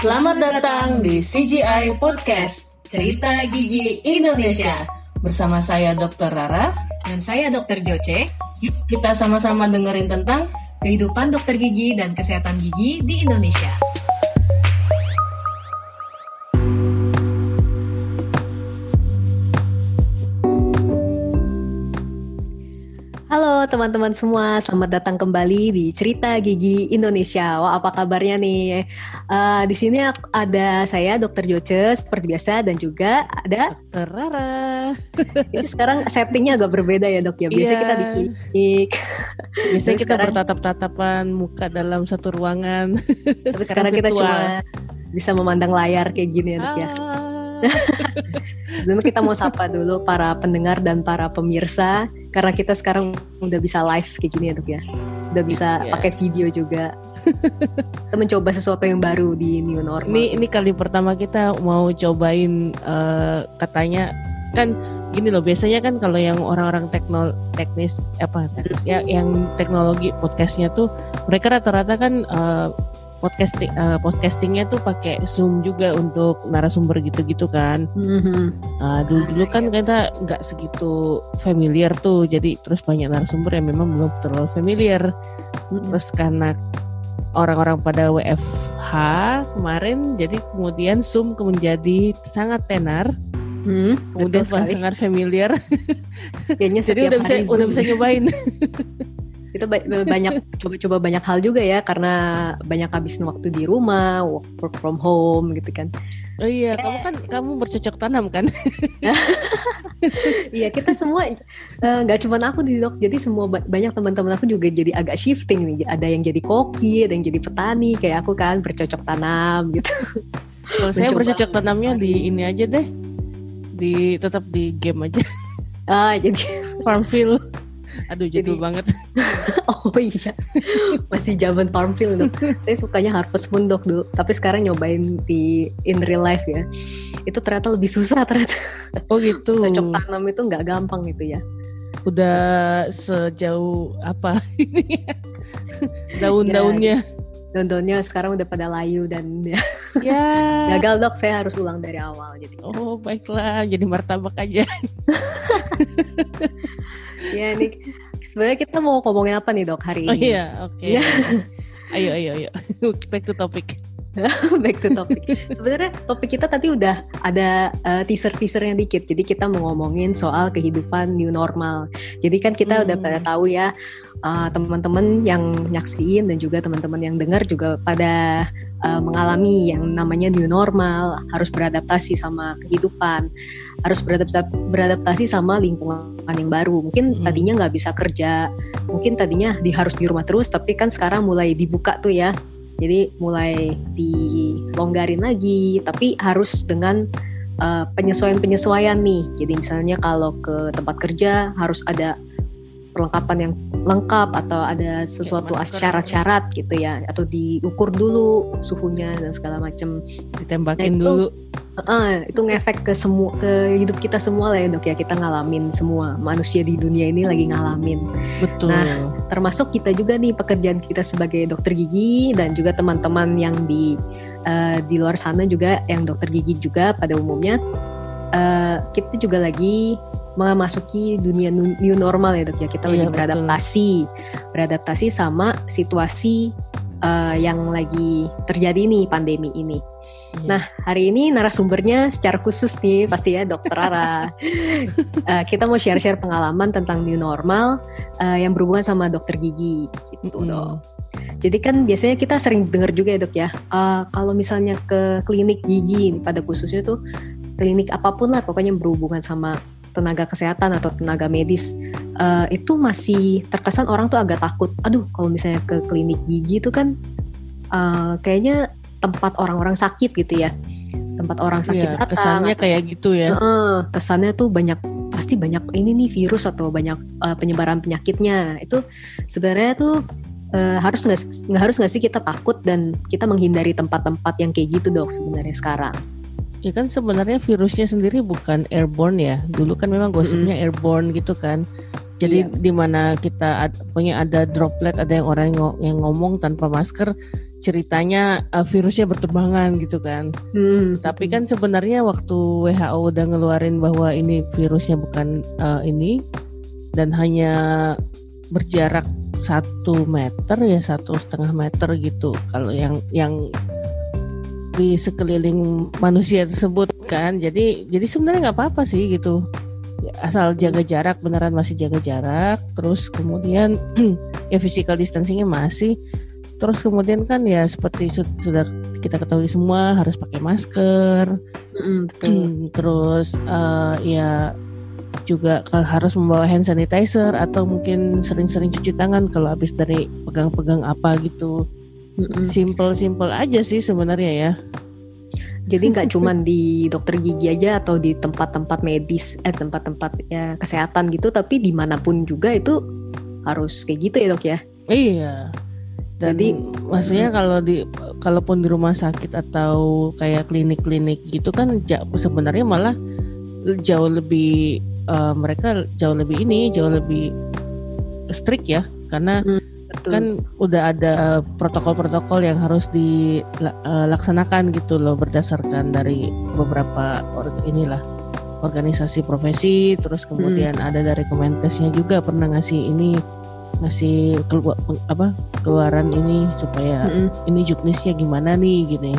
Selamat datang di CGI Podcast, Cerita Gigi Indonesia. Bersama saya Dr. Rara. Dan saya Dr. Joce. Yuk kita sama-sama dengerin tentang kehidupan dokter gigi dan kesehatan gigi di Indonesia. Teman-teman semua, selamat datang kembali di Cerita Gigi Indonesia. Wah, apa kabarnya nih? Uh, di sini ada saya Dr. Joce seperti biasa dan juga ada Dr. Rara. Ini sekarang settingnya agak berbeda ya dok ya. Biasanya yeah. kita di klinik. Biasanya kita sekarang, bertatap-tatapan muka dalam satu ruangan. Tapi sekarang, sekarang kita cuma bisa memandang layar kayak gini ya dok ya. Ah. Sebelumnya kita mau sapa dulu para pendengar dan para pemirsa karena kita sekarang udah bisa live kayak gini ya dok ya. Udah bisa yeah. pakai video juga. kita mencoba sesuatu yang baru di new normal. Ini ini kali pertama kita mau cobain uh, katanya kan gini loh biasanya kan kalau yang orang-orang teknol teknis apa teknis, ya yang teknologi podcastnya tuh mereka rata-rata kan uh, podcasting uh, podcastingnya tuh pakai zoom juga untuk narasumber gitu-gitu kan mm-hmm. uh, dulu dulu kan kita nggak segitu familiar tuh jadi terus banyak narasumber yang memang belum terlalu familiar mm-hmm. terus karena orang-orang pada WFH kemarin jadi kemudian zoom menjadi sangat tenar Hmm, udah sangat familiar. Kayaknya Jadi udah bisa udah bisa nyobain. itu banyak coba-coba banyak hal juga ya karena banyak habisin waktu di rumah work from home gitu kan. Oh iya eh. kamu kan kamu bercocok tanam kan? Iya kita semua eh, nggak uh, cuma aku di dok jadi semua banyak teman-teman aku juga jadi agak shifting nih. Ada yang jadi koki ada yang jadi petani kayak aku kan bercocok tanam gitu. Kalau saya bercocok tanamnya di ini aja deh. Di tetap di game aja. Ah jadi farmville Aduh jadul Jadi, banget. oh iya, masih zaman Farmville dok. Saya sukanya Harvest Moon dok dulu, tapi sekarang nyobain di in real life ya. Itu ternyata lebih susah ternyata. Oh gitu. Cocok tanam itu nggak gampang gitu ya. Udah sejauh apa ini? Daun-daunnya. Ya, daun-daunnya sekarang udah pada layu dan ya, ya. gagal dok saya harus ulang dari awal jadi oh baiklah jadi martabak aja ya nih sebenarnya kita mau ngomongin apa nih dok hari oh ini? Oh iya, oke. Okay. ayo ayo ayo. Back to topic. Back to topic. Sebenarnya topik kita tadi udah ada uh, teaser-teasernya dikit. Jadi kita mau ngomongin soal kehidupan new normal. Jadi kan kita hmm. udah pada tahu ya uh, teman-teman yang nyaksiin dan juga teman-teman yang dengar juga pada uh, mengalami yang namanya new normal, harus beradaptasi sama kehidupan, harus beradaptasi, beradaptasi sama lingkungan yang baru. Mungkin hmm. tadinya nggak bisa kerja, mungkin tadinya di harus di rumah terus, tapi kan sekarang mulai dibuka tuh ya. Jadi mulai dilonggarin lagi, tapi harus dengan penyesuaian-penyesuaian uh, nih. Jadi misalnya kalau ke tempat kerja harus ada perlengkapan yang lengkap atau ada sesuatu syarat-syarat gitu ya atau diukur dulu suhunya dan segala macam ditembakin nah, itu, dulu. Uh, itu ngefek ke semua ke hidup kita semua lah ya dok ya. Kita ngalamin semua. Manusia di dunia ini lagi ngalamin. Betul. Nah termasuk kita juga nih pekerjaan kita sebagai dokter gigi dan juga teman-teman yang di uh, di luar sana juga yang dokter gigi juga pada umumnya. Uh, kita juga lagi memasuki dunia new normal ya dok ya kita iya, lagi beradaptasi betul. beradaptasi sama situasi uh, yang lagi terjadi nih pandemi ini. Iya. Nah hari ini narasumbernya secara khusus nih pasti ya dokter Ara. uh, kita mau share-share pengalaman tentang new normal uh, yang berhubungan sama dokter gigi gitu mm. dok. Jadi kan biasanya kita sering dengar juga ya dok ya, uh, kalau misalnya ke klinik gigi pada khususnya tuh klinik apa pun lah pokoknya berhubungan sama tenaga kesehatan atau tenaga medis uh, itu masih terkesan orang tuh agak takut. Aduh, kalau misalnya ke klinik gigi itu kan uh, kayaknya tempat orang-orang sakit gitu ya, tempat orang sakit ya, datang. Kesannya atau, kayak gitu ya. Uh, kesannya tuh banyak pasti banyak ini nih virus atau banyak uh, penyebaran penyakitnya. Itu sebenarnya tuh Uh, harus nggak harus nggak sih kita takut dan kita menghindari tempat-tempat yang kayak gitu dok sebenarnya sekarang. Ya kan sebenarnya virusnya sendiri bukan airborne ya. Dulu kan memang gosipnya mm -hmm. airborne gitu kan. Jadi iya. di mana kita ad, punya ada droplet, ada yang orang yang ngomong tanpa masker, ceritanya uh, virusnya berterbangan gitu kan. Hmm, Tapi kan sebenarnya waktu WHO udah ngeluarin bahwa ini virusnya bukan uh, ini dan hanya berjarak satu meter ya satu setengah meter gitu kalau yang yang di sekeliling manusia tersebut kan. Jadi jadi sebenarnya nggak apa-apa sih gitu. Asal jaga jarak beneran masih jaga jarak terus kemudian ya physical distancingnya masih. Terus kemudian kan ya seperti sudah kita ketahui semua harus pakai masker. Mm, terus uh, ya juga harus membawa hand sanitizer atau mungkin sering-sering cuci tangan kalau habis dari pegang-pegang apa gitu simple-simple aja sih sebenarnya ya. Jadi nggak cuma di dokter gigi aja atau di tempat-tempat medis eh tempat-tempat ya kesehatan gitu tapi di mana pun juga itu harus kayak gitu ya dok ya? Iya. Dan Jadi maksudnya kalau di kalaupun di rumah sakit atau kayak klinik-klinik gitu kan sebenarnya malah jauh lebih uh, mereka jauh lebih ini jauh lebih strict ya. Karena hmm, kan udah ada protokol-protokol yang harus dilaksanakan gitu loh berdasarkan dari beberapa or inilah organisasi profesi terus kemudian hmm. ada dari Kemenkesnya juga pernah ngasih ini ngasih keluar apa keluaran ini supaya mm -hmm. ini juknisnya gimana nih gini.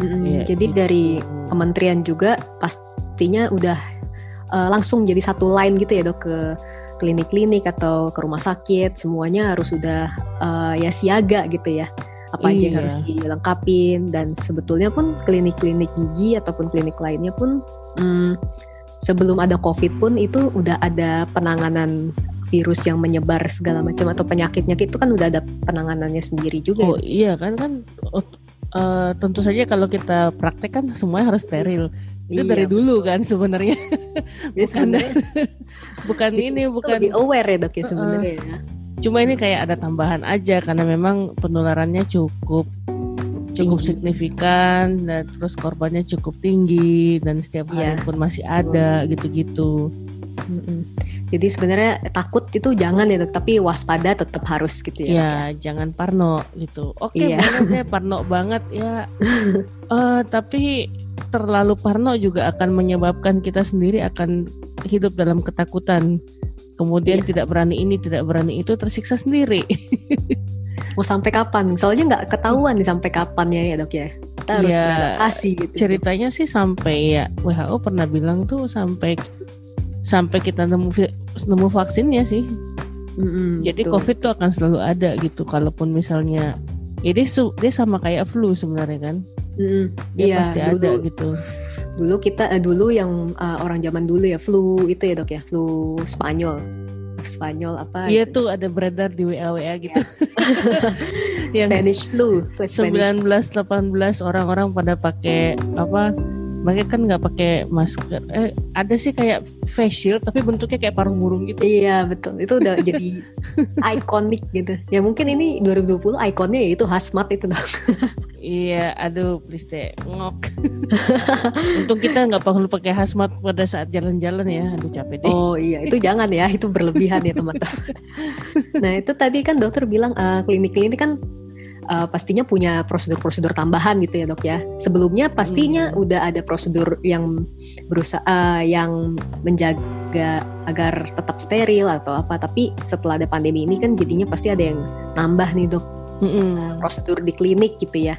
Mm -hmm. ya, jadi gitu. dari kementerian juga pastinya udah uh, langsung jadi satu line gitu ya dok ke klinik-klinik atau ke rumah sakit semuanya harus sudah uh, ya siaga gitu ya apa aja yang iya. harus dilengkapin dan sebetulnya pun klinik-klinik gigi ataupun klinik lainnya pun hmm, sebelum ada covid pun itu udah ada penanganan virus yang menyebar segala macam atau penyakitnya itu kan udah ada penanganannya sendiri juga. Oh ya? iya kan kan uh, tentu saja kalau kita praktek kan semuanya harus steril. Itu iya, dari dulu kan sebenarnya. bukan bukan ini bukan lebih aware ya dok ya sebenarnya uh, Cuma ini kayak ada tambahan aja karena memang penularannya cukup cukup tinggi. signifikan dan terus korbannya cukup tinggi dan setiap hari yeah. pun masih ada gitu-gitu. Jadi sebenarnya takut itu jangan ya, tapi waspada tetap harus gitu ya. Ya, jangan parno gitu. Oke, okay, iya. banget parno banget ya. uh, tapi terlalu parno juga akan menyebabkan kita sendiri akan hidup dalam ketakutan. Kemudian iya. tidak berani ini, tidak berani itu, tersiksa sendiri. Mau sampai kapan? Soalnya nggak ketahuan nih sampai kapan ya ya dok ya. Kita harus ya, beradaptasi gitu. Ceritanya sih sampai ya WHO pernah bilang tuh sampai sampai kita nemu nemu vaksinnya sih. Mm-hmm, Jadi betul. COVID tuh akan selalu ada gitu. Kalaupun misalnya, ya dia, dia sama kayak flu sebenarnya kan. Mm, dia iya, pasti dulu, ada gitu. Dulu kita eh, dulu yang uh, orang zaman dulu ya flu itu ya dok ya flu Spanyol. Spanyol apa? Iya tuh ada beredar di WA WA gitu. yang Spanish flu. Spanish 19 18 orang-orang pada pakai apa? Mereka kan nggak pakai masker. Eh ada sih kayak face shield tapi bentuknya kayak paruh burung gitu. Iya betul. Itu udah jadi ikonik gitu. Ya mungkin ini 2020 ikonnya ya itu hazmat itu dong. Iya aduh please deh ngok. Untung kita nggak perlu pakai hazmat pada saat jalan-jalan ya. Aduh capek deh. Oh iya. Itu jangan ya itu berlebihan ya teman-teman. Nah itu tadi kan dokter bilang uh, klinik-klinik kan uh, pastinya punya prosedur-prosedur tambahan gitu ya dok ya. Sebelumnya pastinya hmm. udah ada prosedur yang berusaha uh, yang menjaga agar tetap steril atau apa. Tapi setelah ada pandemi ini kan jadinya pasti ada yang nambah nih dok hmm. prosedur di klinik gitu ya.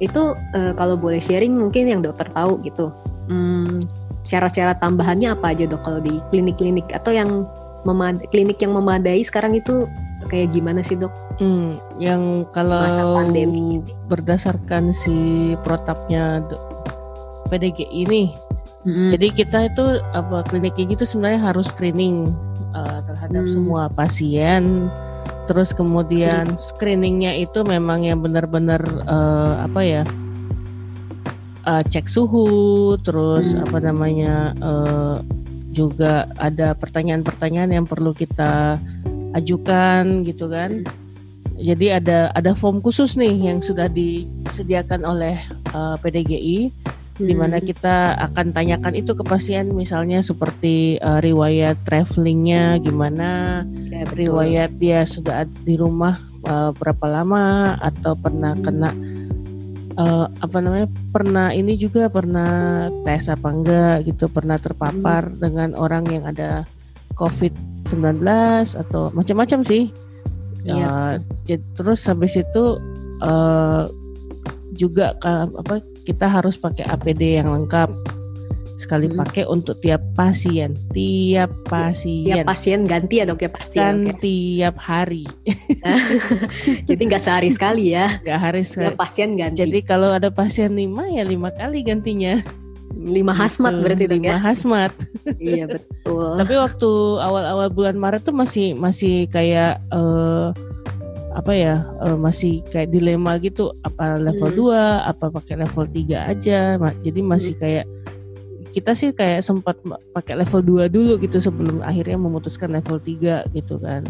Itu uh, kalau boleh sharing mungkin yang dokter tahu gitu. Hmm, cara-cara tambahannya apa aja dok kalau di klinik-klinik atau yang memad klinik yang memadai sekarang itu kayak gimana sih dok? Hmm, yang kalau pandemi berdasarkan si protapnya PDG ini, mm-hmm. jadi kita itu apa klinik gitu sebenarnya harus screening uh, terhadap mm. semua pasien. Terus kemudian screeningnya itu memang yang benar-benar uh, apa ya? Uh, cek suhu, terus mm. apa namanya? Uh, juga ada pertanyaan-pertanyaan yang perlu kita ajukan gitu kan. Jadi ada ada form khusus nih yang sudah disediakan oleh uh, eh, PDGI di mana kita akan tanyakan itu ke pasien misalnya seperti uh, riwayat travelingnya gimana Ya, betul. riwayat dia sudah di rumah uh, berapa lama atau pernah kena uh, apa namanya pernah ini juga pernah tes apa enggak gitu pernah terpapar dengan orang yang ada COVID-19 atau macam-macam sih Iya, Uh, jad- terus habis itu uh, juga apa kita harus pakai APD yang lengkap sekali Hmm. pakai untuk tiap pasien tiap pasien Tiap pasien ganti ya dok ya pasti ya, kan ya. tiap hari Jadi nggak sehari sekali ya. nggak harus Tiap pasien ganti. jadi kalau ada pasien lima ya lima kali gantinya lima hasmat Gitu, berarti lima ya. hasmat iya betul. tapi waktu awal-awal bulan Maret tuh masih masih kayak eh, apa ya eh, masih kayak dilema gitu apa level Hmm. 2 apa pakai level 3 aja jadi masih kayak kita sih kayak sempat pakai level 2 dulu gitu sebelum akhirnya memutuskan level 3 gitu kan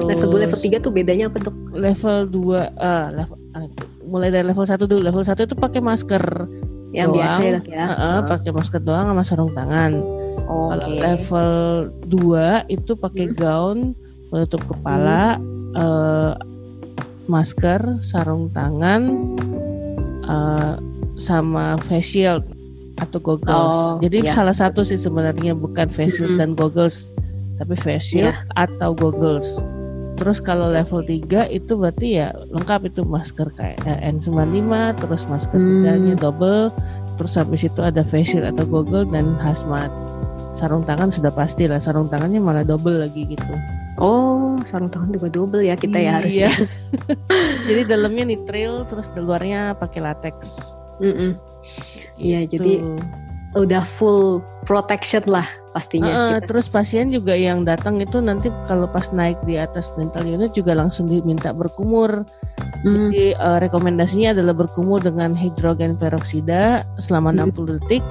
level 2 level 3 tuh bedanya apa dok? level 2 ah level ah, mulai dari level 1 dulu level 1 itu pakai masker Yang Doang. biasa ya ya. Heeh, pakai masker doang sama sarung tangan Oke. Kalau level 2 itu pakai Hmm. gaun, penutup kepala, eh, masker, sarung tangan, eh, sama face shield atau goggles. Oh, Jadi ya. salah satu sih sebenarnya bukan face shield Mm-mm. dan goggles, tapi face shield Iya. atau goggles. Terus kalau level 3 itu berarti ya lengkap itu masker kayak eh, N95, terus masker Hmm. tiganya double, terus habis itu ada face shield atau goggle dan hazmat. Sarung tangan sudah pasti lah, sarung tangannya malah double lagi gitu. Oh, sarung tangan juga double ya kita ya harusnya. Iya. jadi dalamnya nitril, terus di luarnya pakai latex. Iya, Gitu. jadi udah full protection lah pastinya. Heeh, kita. terus pasien juga yang datang itu nanti kalau pas naik di atas dental unit juga langsung diminta berkumur. Mm. Jadi eh, rekomendasinya adalah berkumur dengan hidrogen peroksida selama Hmm. 60 detik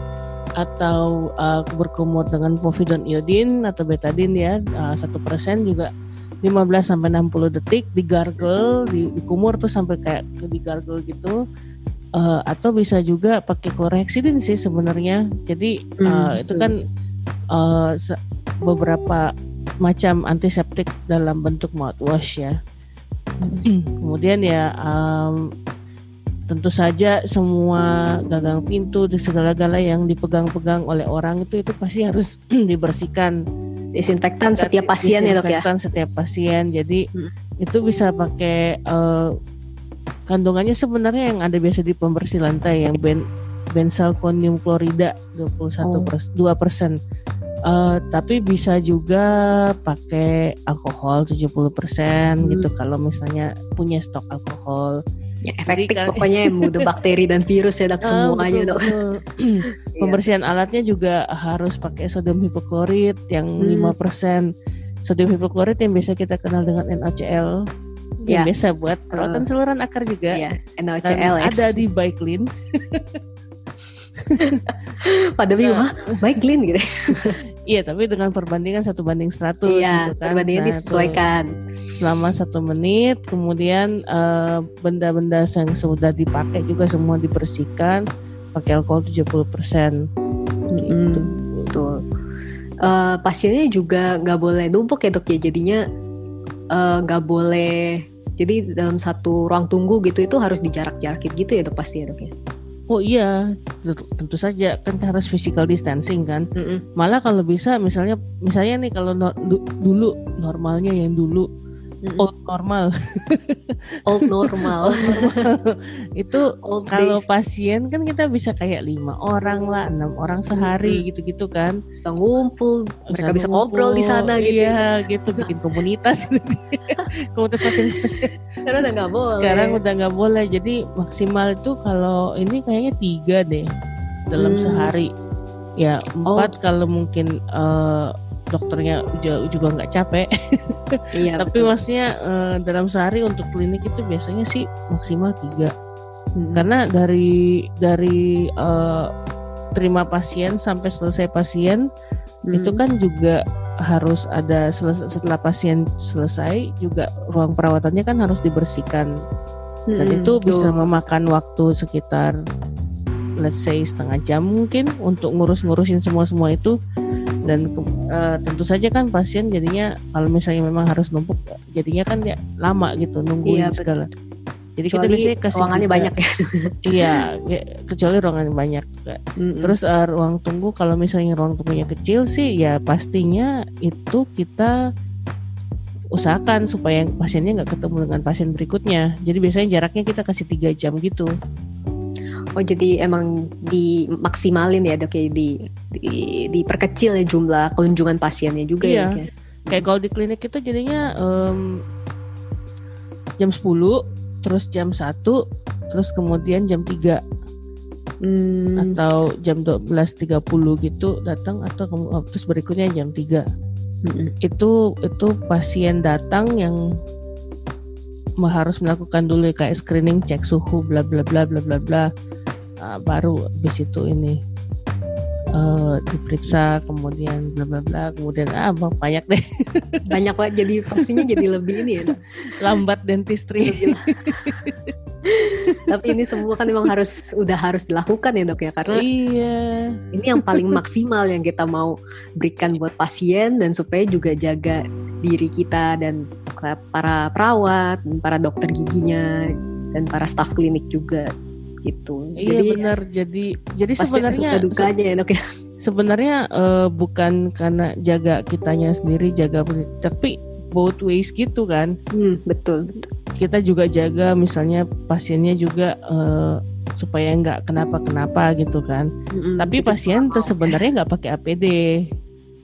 atau eh, berkumur dengan povidone iodin atau betadine ya eh, satu persen juga 15 sampai 60 detik digargle, di, dikumur tuh sampai kayak digargle gitu. Eh, atau bisa juga pakai chlorhexidine sih sebenarnya. Jadi Hmm, itu kan se- beberapa macam antiseptik dalam bentuk mouthwash ya. Kemudian ya em, tentu saja semua gagang pintu di segala-gala yang dipegang-pegang oleh orang itu itu pasti harus dibersihkan. Disinfektan setiap pasien ya dok ya. Disinfektan setiap pasien. Jadi Hmm. itu bisa pakai eh, kandungannya sebenarnya yang ada biasa di pembersih lantai yang ben benzalkonium klorida 21 Oh. pers 2 persen. Eh, tapi bisa juga pakai alkohol 70% gitu Hmm. kalau misalnya punya stok alkohol. Ya, efektif Jadi pokoknya yang mudah bakteri dan virus ya dok Ah, semuanya betul, dok. betul. Pembersihan alatnya juga harus pakai sodium hipoklorit yang Hmm. 5%. Sodium hipoklorit yang biasa kita kenal dengan NaCl yang Ya. biasa buat perawatan saluran akar juga. Iya, Dan NaCl ya. ada di Baiklin. Pada bingung, ah, baik clean gitu. Iya, tapi dengan perbandingan satu banding 100 Iya, gitu kan. perbandingan Nah, disesuaikan. selama satu menit, kemudian eh, benda-benda yang sudah dipakai juga semua dibersihkan pakai alkohol 70%. Gitu. Mm, Betul. Eh, pasiennya juga nggak boleh numpuk ya dok ya. Jadinya eh, nggak boleh. Jadi dalam satu ruang tunggu gitu itu harus dijarak-jarakin gitu ya dok pasti ya dok ya. Oh iya, tentu, saja kan harus physical distancing kan. Mm-mm. Malah kalau bisa misalnya misalnya nih kalau no- du- dulu normalnya yang dulu Old normal. Old normal. itu Old kalau days. pasien kan kita bisa kayak lima orang lah enam orang sehari gitu-gitu kan. Bisa ngumpul, mereka bisa ngobrol di sana gitu. iya gitu. Bikin komunitas. Komunitas pasien-pasien. Karena udah nggak boleh. sekarang udah nggak boleh. Jadi maksimal itu kalau ini kayaknya tiga deh dalam Hmm. sehari. Ya empat kalau mungkin eh, dokternya juga nggak capek Iya. tapi betul. maksudnya eh, dalam sehari untuk klinik itu biasanya sih maksimal tiga Mm-mm. karena dari dari eh, terima pasien sampai selesai pasien Mm. itu kan juga harus ada selesai, setelah pasien selesai juga ruang perawatannya kan harus dibersihkan dan Mm-mm, itu bisa memakan waktu sekitar let's say setengah jam mungkin untuk ngurus-ngurusin semua-semua itu dan uh, tentu saja kan pasien jadinya kalau misalnya memang harus numpuk jadinya kan ya lama gitu nungguin iya, segala. Jadi kecuali kita biasanya kasih ruangannya juga, banyak ya. iya, ya, kecuali ruangannya banyak. Mm-hmm. Terus uh, ruang tunggu kalau misalnya ruang tunggunya kecil sih ya pastinya itu kita usahakan supaya pasiennya nggak ketemu dengan pasien berikutnya. Jadi biasanya jaraknya kita kasih tiga jam gitu. Oh jadi emang dimaksimalin ya dok ya di, di diperkecil ya jumlah kunjungan pasiennya juga iya. ya. Kayak kalau di klinik itu jadinya um, jam 10 terus jam 1 terus kemudian jam 3 hmm. atau jam 12.30 gitu datang atau oh, terus berikutnya jam 3 hmm. itu itu pasien datang yang harus melakukan dulu kayak screening cek suhu bla bla bla bla bla bla uh, baru habis itu ini uh, diperiksa kemudian bla bla bla kemudian ah banyak deh. Banyak pak jadi pastinya jadi lebih ini ya. Lambat dentistry. Tapi ini semua kan memang harus udah harus dilakukan ya dok ya karena iya. ini yang paling maksimal yang kita mau berikan buat pasien dan supaya juga jaga diri kita dan para perawat dan para dokter giginya dan para staf klinik juga gitu. Iya jadi, benar. Jadi jadi sebenarnya duka aja ya dok ya. Sebenarnya uh, bukan karena jaga kitanya sendiri jaga tapi both ways gitu kan. Hmm, betul betul. Kita juga jaga misalnya pasiennya juga uh, supaya nggak kenapa-kenapa gitu kan. Hmm, tapi pasien tuh sebenarnya nggak pakai APD.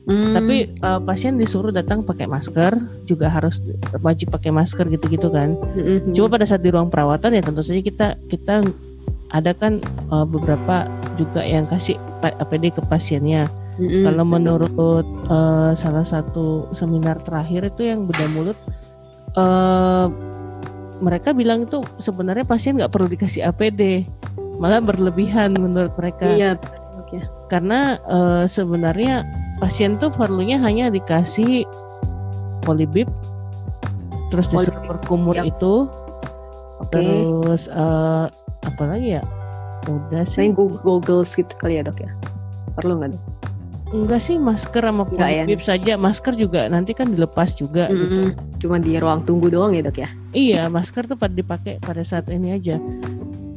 Hmm. Tapi uh, pasien disuruh datang pakai masker, juga harus wajib pakai masker gitu-gitu kan. Hmm. Cuma pada saat di ruang perawatan ya tentu saja kita kita ada kan uh, beberapa juga yang kasih APD ke pasiennya. Mm-hmm. Kalau menurut uh, salah satu seminar terakhir itu yang bedah mulut, uh, mereka bilang itu sebenarnya pasien nggak perlu dikasih APD, malah berlebihan menurut mereka. Iya. Okay. Karena uh, sebenarnya pasien tuh perlunya hanya dikasih polybib, terus disuruh berkumur yep. itu, okay. terus uh, apalagi ya udah sih Google goggles gitu kali ya dok ya perlu nggak dok Enggak sih masker sama polip ya? saja masker juga nanti kan dilepas juga mm -hmm. gitu. Cuma di ruang tunggu doang ya dok ya? Iya masker tuh pada dipakai pada saat ini aja.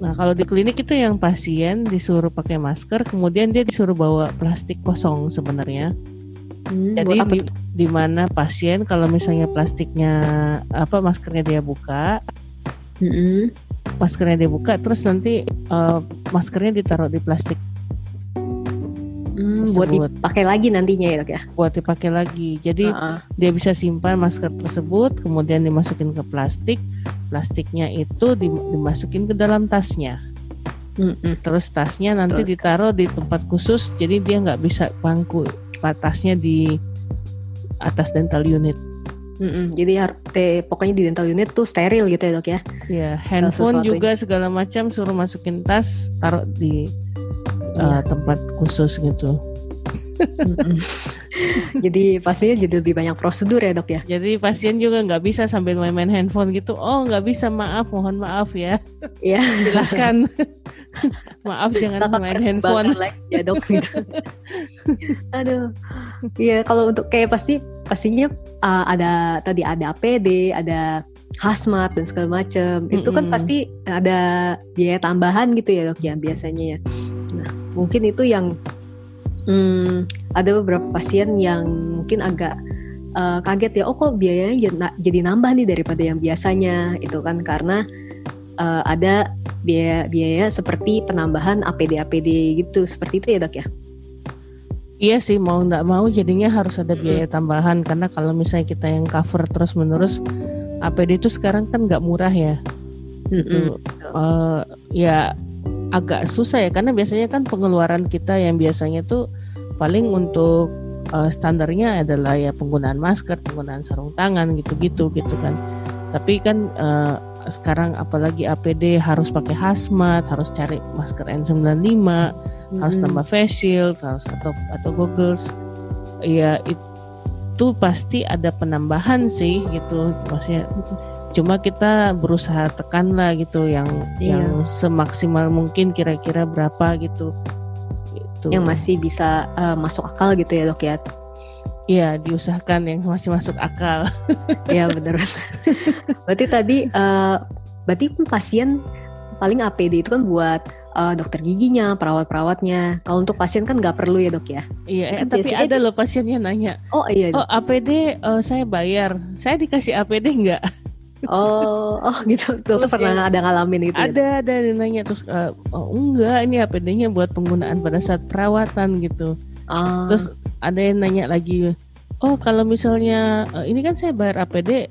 Nah kalau di klinik itu yang pasien disuruh pakai masker, kemudian dia disuruh bawa plastik kosong sebenarnya. Hmm, Jadi di, di mana pasien kalau misalnya plastiknya apa maskernya dia buka, mm -hmm maskernya dibuka terus nanti uh, maskernya ditaruh di plastik Hmm, buat dipakai lagi nantinya ya dok ya? Buat dipakai lagi. Jadi uh -uh. dia bisa simpan masker tersebut, kemudian dimasukin ke plastik. Plastiknya itu dimasukin ke dalam tasnya. Mm -mm. Terus tasnya nanti Terus. ditaruh di tempat khusus, jadi dia nggak bisa pangku tasnya di atas dental unit. Mm-mm, jadi te, pokoknya di dental unit tuh steril gitu ya dok ya? Iya, handphone juga segala macam suruh masukin tas, taruh di uh, tempat khusus gitu. jadi pastinya jadi lebih banyak prosedur ya dok ya? Jadi pasien juga nggak bisa sambil main-main handphone gitu. Oh nggak bisa maaf, mohon maaf ya. Iya. Silahkan. maaf jangan main handphone. Lagi ya dok. Gitu. Aduh. Iya kalau untuk kayak pasti pastinya uh, ada tadi ada APD, ada hazmat dan segala macam. Mm-hmm. Itu kan pasti ada biaya tambahan gitu ya dok ya biasanya ya. Nah mungkin itu yang hmm, ada beberapa pasien yang mungkin agak uh, kaget ya. Oh kok biayanya jadi nambah nih daripada yang biasanya. Itu kan karena uh, ada biaya biaya seperti penambahan APD APD gitu seperti itu ya dok ya. Iya sih mau nggak mau jadinya harus ada biaya tambahan karena kalau misalnya kita yang cover terus menerus APD itu sekarang kan nggak murah ya. Gitu. Uh, ya agak susah ya karena biasanya kan pengeluaran kita yang biasanya tuh paling untuk uh, standarnya adalah ya penggunaan masker, penggunaan sarung tangan gitu-gitu gitu kan. Tapi kan uh, sekarang apalagi APD harus pakai hazmat, harus cari masker N95 hmm. harus tambah face shield harus atau atau goggles ya itu pasti ada penambahan sih gitu maksudnya cuma kita berusaha tekan lah gitu yang Iya. yang semaksimal mungkin kira-kira berapa gitu gitu yang masih bisa eh, masuk akal gitu ya dok ya Iya diusahakan yang masih masuk akal Iya benar. berarti tadi eh, berarti kan pasien paling APD itu kan buat eh, dokter giginya, perawat-perawatnya. Kalau untuk pasien kan nggak perlu ya dok ya. iya eh, tapi ada loh pasiennya nanya Oh iya. oh Dok. APD eh, saya bayar saya dikasih APD nggak Oh oh gitu. Dokter Terus pernah ada ngalamin gitu. ya, ada ada yang nanya terus eh, oh enggak ini APD-nya buat penggunaan pada saat perawatan gitu Ah, terus ada yang nanya lagi oh kalau misalnya eh, ini kan saya bayar APD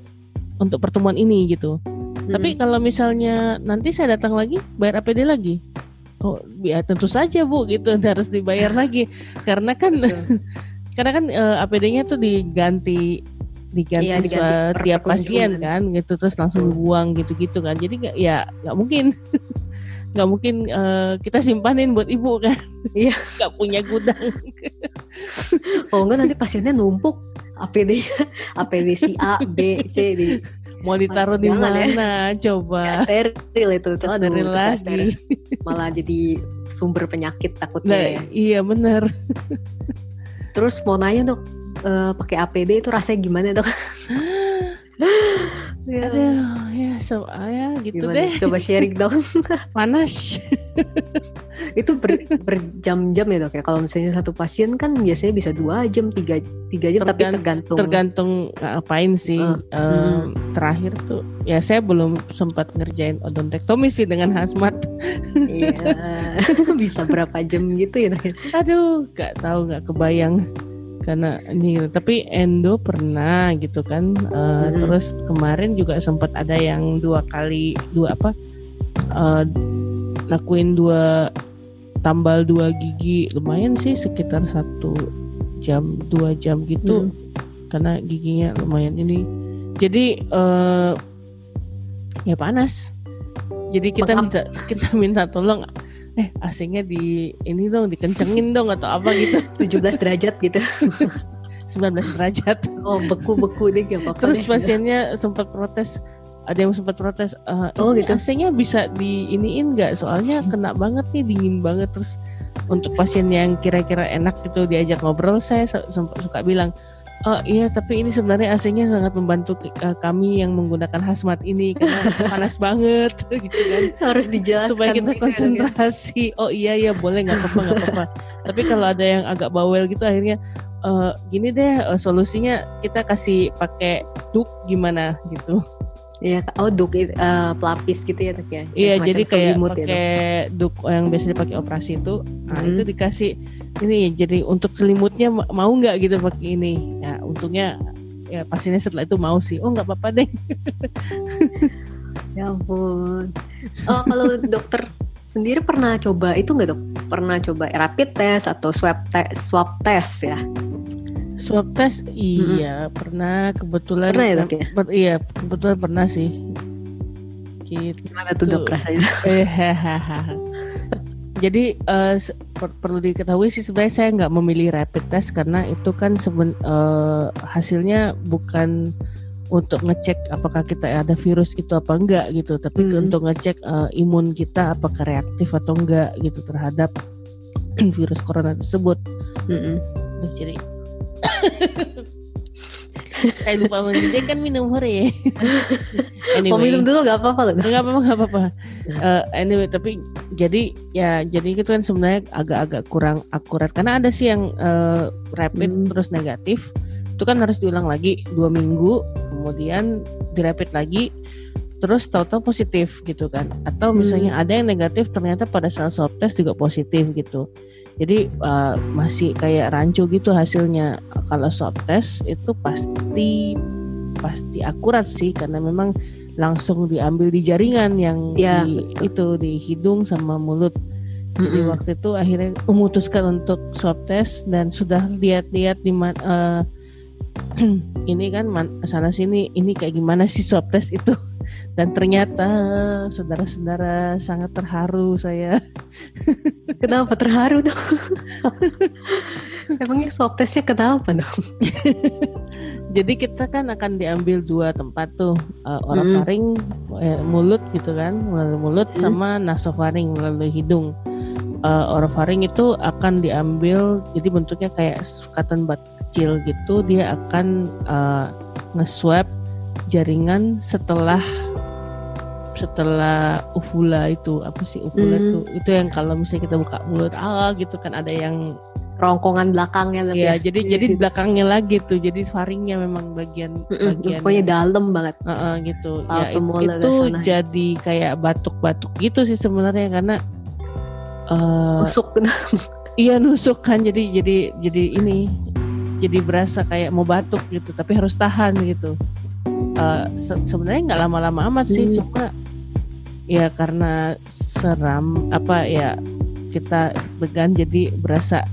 untuk pertemuan ini gitu mm, tapi kalau misalnya nanti saya datang lagi bayar APD lagi oh ya tentu saja bu gitu. Harus dibayar lagi. Karena kan karena kan eh, APD-nya tuh diganti diganti, Iya, diganti tiap pasien kan gitu. Terus langsung dibuang gitu-gitu kan. Jadi nggak ya nggak mungkin. Nggak mungkin eh, kita simpanin buat ibu kan. Iya. nggak punya gudang. Oh enggak nanti pasiennya numpuk. APD APD si A B C di mau ditaruh di ya. mana coba nggak steril itu tuh aduh, steril itu lagi steril. malah jadi sumber penyakit nah takutnya ya. iya benar Terus mau nanya dok, eh, pakai APD itu rasanya gimana dok? Ya, aduh ya so ah, ya gitu gimana? deh Coba sharing dong. panas itu ber- berjam-jam ya dok ya. Kalau misalnya satu pasien kan biasanya bisa dua jam, tiga tiga jam, tapi Tergan- tergantung. tergantung ngapain sih Eh, Em, terakhir tuh ya saya belum sempat ngerjain odontektomi sih dengan hazmat Iya. bisa berapa jam gitu ya dok? ya? aduh nggak tahu nggak kebayang karena ini tapi endo pernah gitu kan Mm-mm. terus kemarin juga sempat ada yang dua kali dua apa eh, lakuin dua tambal dua gigi. Lumayan sih sekitar satu jam dua jam gitu. Mm. karena giginya lumayan ini. Jadi eh ya panas. Jadi kita minta kita minta tolong eh AC-nya di ini dong dikencengin dong atau apa gitu 17 derajat gitu. 19 derajat Oh beku-beku deh gak apa-apa terus deh. pasiennya sempat protes ada yang sempat protes eh, Oh, gitu. AC-nya bisa di iniin nggak soalnya kena banget nih dingin banget terus untuk pasien yang kira-kira enak gitu diajak ngobrol saya se- sempat suka bilang oh iya tapi ini sebenarnya AC-nya sangat membantu eh, kami yang menggunakan hazmat ini karena panas banget gitu kan harus dijelaskan supaya kita gitu ya, ya. konsentrasi oh iya ya boleh nggak apa-apa nggak apa-apa tapi kalau ada yang agak bawel gitu akhirnya eh, gini deh eh, solusinya kita kasih pakai duk gimana gitu Iya, oh duk eh, pelapis gitu ya ya. Iya, jadi kayak ya, pakai duk yang biasa dipakai operasi itu, nah Hmm. itu dikasih ini jadi untuk selimutnya ma- mau nggak gitu pakai ini. Ya untungnya ya pasiennya setelah itu mau sih. Oh nggak apa-apa deh. Ya ampun. Oh, kalau dokter sendiri pernah coba itu nggak dok? Pernah coba rapid test atau swab te- swab test ya? Swab test iya pernah kebetulan Pernah ya, Dok, ya? per- iya kebetulan pernah sih. Gitu. Gimana tuh dok rasanya? Jadi se- per- perlu diketahui sih sebenarnya saya nggak memilih rapid test karena itu kan seben, eh, hasilnya bukan untuk ngecek apakah kita ada virus itu apa enggak gitu, tapi Hmm. untuk ngecek eh, imun kita apakah reaktif atau enggak gitu terhadap virus corona tersebut. Duh, jadi saya lupa dia kan minum hore. Mau minum dulu nggak apa-apa loh. Nggak apa-apa nggak apa-apa Eh, anyway tapi jadi ya jadi itu kan sebenarnya agak-agak kurang akurat karena ada sih yang eh, rapid Hmm. terus negatif itu kan harus diulang lagi dua minggu kemudian dirapid lagi terus tahu-tahu positif gitu kan atau Hmm. misalnya ada yang negatif ternyata pada saat swab test juga positif gitu jadi eh, masih kayak rancu gitu hasilnya kalau swab test itu pasti pasti akurat sih karena memang langsung diambil di jaringan yang Ya, di, betul. itu di hidung sama mulut. Jadi Mm-mm. waktu itu akhirnya memutuskan untuk swab test dan sudah lihat-lihat di mana eh, ini kan sana sini ini kayak gimana sih swab test itu dan ternyata saudara-saudara sangat terharu saya. Kenapa terharu dok? Emangnya swab testnya kenapa dok? Jadi kita kan akan diambil dua tempat tuh, uh, orofaring eh, mulut gitu kan, melalui mulut Mm. sama nasofaring melalui hidung. Uh, orofaring itu akan diambil, jadi bentuknya kayak cotton bud kecil gitu. Dia akan uh, nge-swab jaringan setelah setelah uvula itu apa sih uvula Mm. itu itu yang kalau misalnya kita buka mulut ah gitu kan ada yang Rongkongan belakangnya lebih. ya jadi Iya, jadi gitu. belakangnya lagi tuh jadi faringnya memang bagian bagian pokoknya dalam banget. Heeh, gitu ya itu jadi kayak batuk-batuk gitu sih sebenarnya karena Masuk iya nusuk kan jadi jadi jadi ini jadi berasa kayak mau batuk gitu tapi harus tahan gitu Eh, se- sebenarnya nggak lama-lama amat sih Hmm. cuma ya karena seram apa ya kita tegan jadi berasa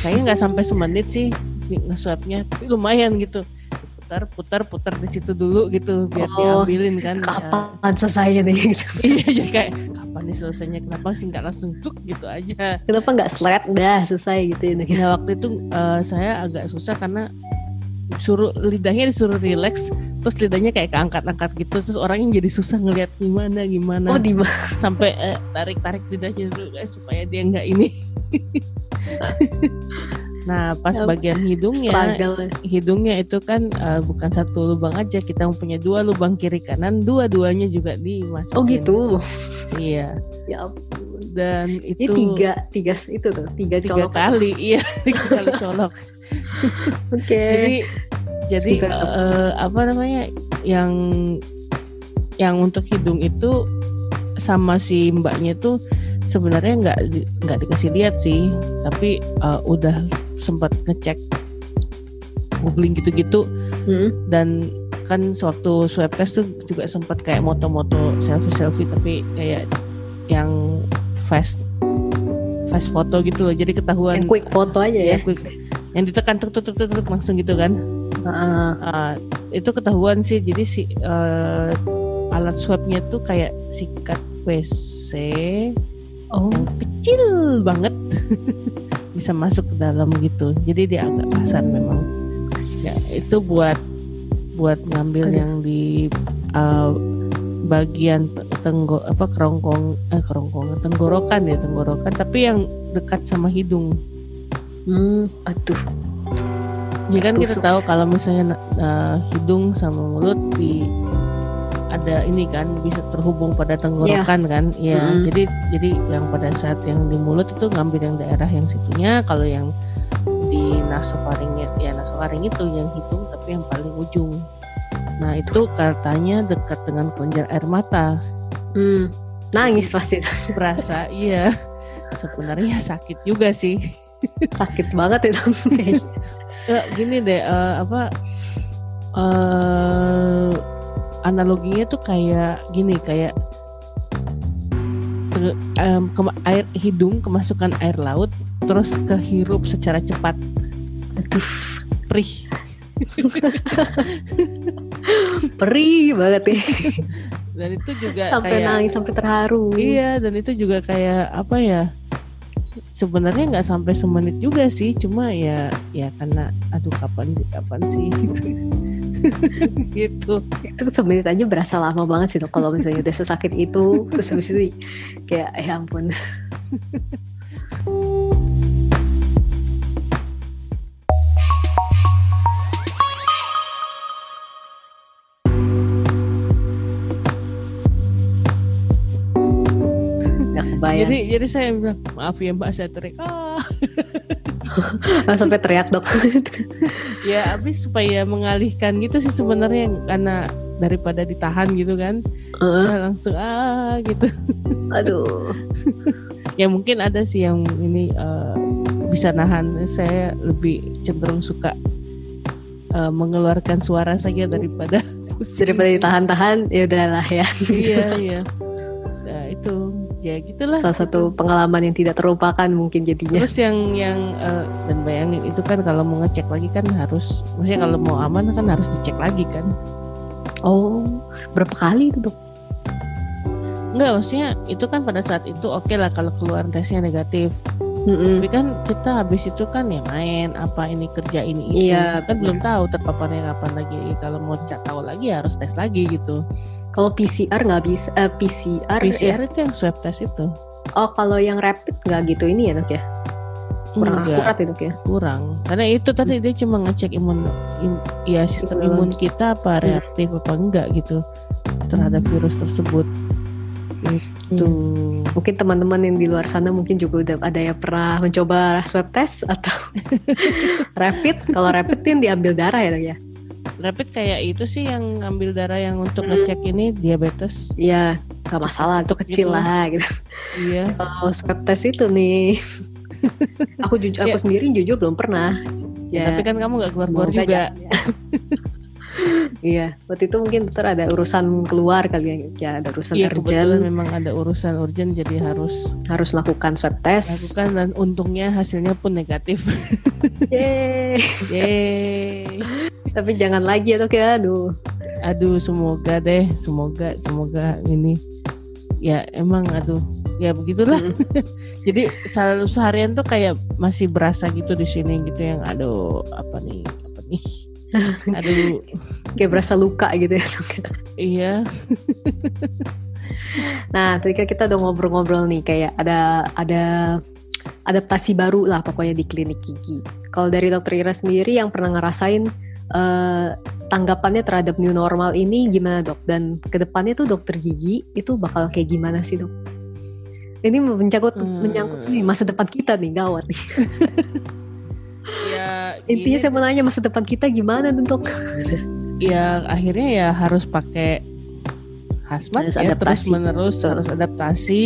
kayaknya nggak sampai semenit sih si nge-swabnya tapi lumayan gitu putar putar putar di situ dulu gitu biar Oh, diambilin kan Ya. kapan selesai nih? Gitu. iya jadi kayak kapan nih selesainya kenapa sih nggak langsung tuk gitu aja Kenapa nggak slide dah selesai gitu ini? Nah waktu itu eh, saya agak susah karena suruh lidahnya disuruh relax terus lidahnya kayak keangkat-angkat gitu terus orangnya jadi susah ngelihat gimana gimana Oh di sampai eh, tarik-tarik lidahnya dulu eh, supaya dia nggak ini nah pas Ya, bagian hidungnya Struggle. hidungnya itu kan eh, bukan satu lubang aja kita mempunyai dua lubang kiri kanan dua-duanya juga dimasukin Oh gitu. iya Ya ampun. dan Ini itu tiga, tiga itu tuh, tiga, tiga colok. kali iya tiga kali colok Oke. jadi jadi it. eh, apa namanya yang yang untuk hidung itu sama si mbaknya tuh sebenarnya nggak nggak dikasih lihat sih tapi eh, udah sempat ngecek googling gitu-gitu Hmm. dan kan sewaktu swab test tuh juga sempat kayak moto-moto selfie-selfie tapi kayak yang fast fast foto gitu loh jadi ketahuan Yang quick foto aja ya. ya quick yang ditekan tuk tuk tuk tuk, tuk, langsung gitu kan. Heeh. Ah, itu ketahuan sih. Jadi si eh, alat swabnya tuh kayak sikat WC Oh. yang kecil banget. Bisa masuk ke dalam gitu. Jadi dia agak kasar memang. Ya itu buat buat ngambil Aduh. yang di eh, bagian tenggo apa kerongkong eh kerongkongan tenggorokan ya tenggorokan. Tapi yang dekat sama hidung Hmm. Aduh. Ya kan kita tahu kalau misalnya uh, hidung sama mulut di ada ini kan bisa terhubung pada tenggorokan kan ya Mm-mm. jadi jadi yang pada saat yang di mulut itu ngambil yang daerah yang situnya kalau yang di nasofaringnya ya nasofaring itu yang hidung tapi yang paling ujung nah itu katanya dekat dengan kelenjar air mata Hmm. Nangis pasti. berasa iya sebenarnya sakit juga sih Sakit banget itu. Ya, gini deh eh, apa eh analoginya tuh kayak gini kayak ter- em, kema- air hidung kemasukan air laut terus kehirup secara cepat Aduh. perih Perih banget ya. dan itu juga Sampai kayak nangis, sampai terharu. iya dan itu juga kayak apa ya sebenarnya nggak sampai semenit juga sih cuma ya ya karena aduh kapan sih kapan sih gitu Itu semenit aja berasa lama banget sih kalau misalnya udah sesakit itu terus habis itu kayak ya ampun. Kebayang. Jadi jadi saya bilang maaf ya Mbak saya teriak ah sampai teriak dok. ya habis supaya mengalihkan gitu sih sebenarnya karena daripada ditahan gitu kan ya langsung ah gitu aduh. ya mungkin ada sih yang ini eh, bisa nahan saya lebih cenderung suka eh, mengeluarkan suara saja daripada. Daripada ditahan-tahan ya udahlah ya. iya iya ya gitulah Salah satu pengalaman yang tidak terlupakan mungkin jadinya. Terus yang yang eh, dan bayangin itu kan kalau mau ngecek lagi kan harus, maksudnya kalau mau aman kan harus dicek lagi kan? Oh, berapa kali itu dok? Enggak, maksudnya itu kan pada saat itu oke lah kalau keluar tesnya negatif. Tapi kan kita habis itu kan ya main apa ini kerja ini itu. Iya, kan belum tahu terpaparnya kapan lagi. Kalau mau cek tahu lagi ya harus tes lagi gitu. Kalau PCR nggak bisa eh, PCR, PCR ya. itu yang swab test itu Oh kalau yang rapid nggak gitu ini ya dok ya? Kurang Enggak, akurat ya dok ya? kurang. Karena itu tadi dia cuma ngecek imun, im- ya sistem Imun. imun kita apa reaktif apa enggak gitu terhadap virus tersebut. Itu. Mungkin teman-teman yang di luar sana mungkin juga udah ada yang pernah mencoba swab test atau rapid. Kalau rapid kan diambil darah ya dok ya? Rapid kayak itu sih yang ambil darah yang untuk Hmm. ngecek ini diabetes. Iya nggak masalah itu kecil Gitu. lah gitu. Iya. Kalau swab test itu nih, aku jujur aku Ya. sendiri jujur belum pernah. Ya, tapi kan kamu nggak keluar-keluar juga. jangan, ya. Iya, waktu itu mungkin dokter ada urusan keluar kali ya, ya ada urusan Iya urgent, memang ada urusan urgent jadi harus harus lakukan swab test. lakukan dan untungnya hasilnya pun negatif. Yeay. Yeay. Tapi jangan lagi ya dok ya, aduh. Aduh semoga deh, semoga semoga ini ya emang aduh ya begitulah. jadi selalu seharian tuh kayak masih berasa gitu di sini gitu yang aduh apa nih apa nih. aduh Kayak berasa luka gitu ya dok. iya Nah, tadi kan kita udah ngobrol-ngobrol nih kayak ada ada adaptasi baru lah pokoknya di klinik gigi. Kalau dari dokter Ira sendiri yang pernah ngerasain eh, tanggapannya terhadap new normal ini gimana dok? Dan ke depannya tuh dokter gigi itu bakal kayak gimana sih dok? Ini menyangkut Hmm. menyangkut nih masa depan kita nih gawat nih. ya Intinya saya mau nanya masa depan kita gimana nih, dok? ya akhirnya ya harus pakai hazmat Harus ya terus adaptasi. menerus Betul. harus adaptasi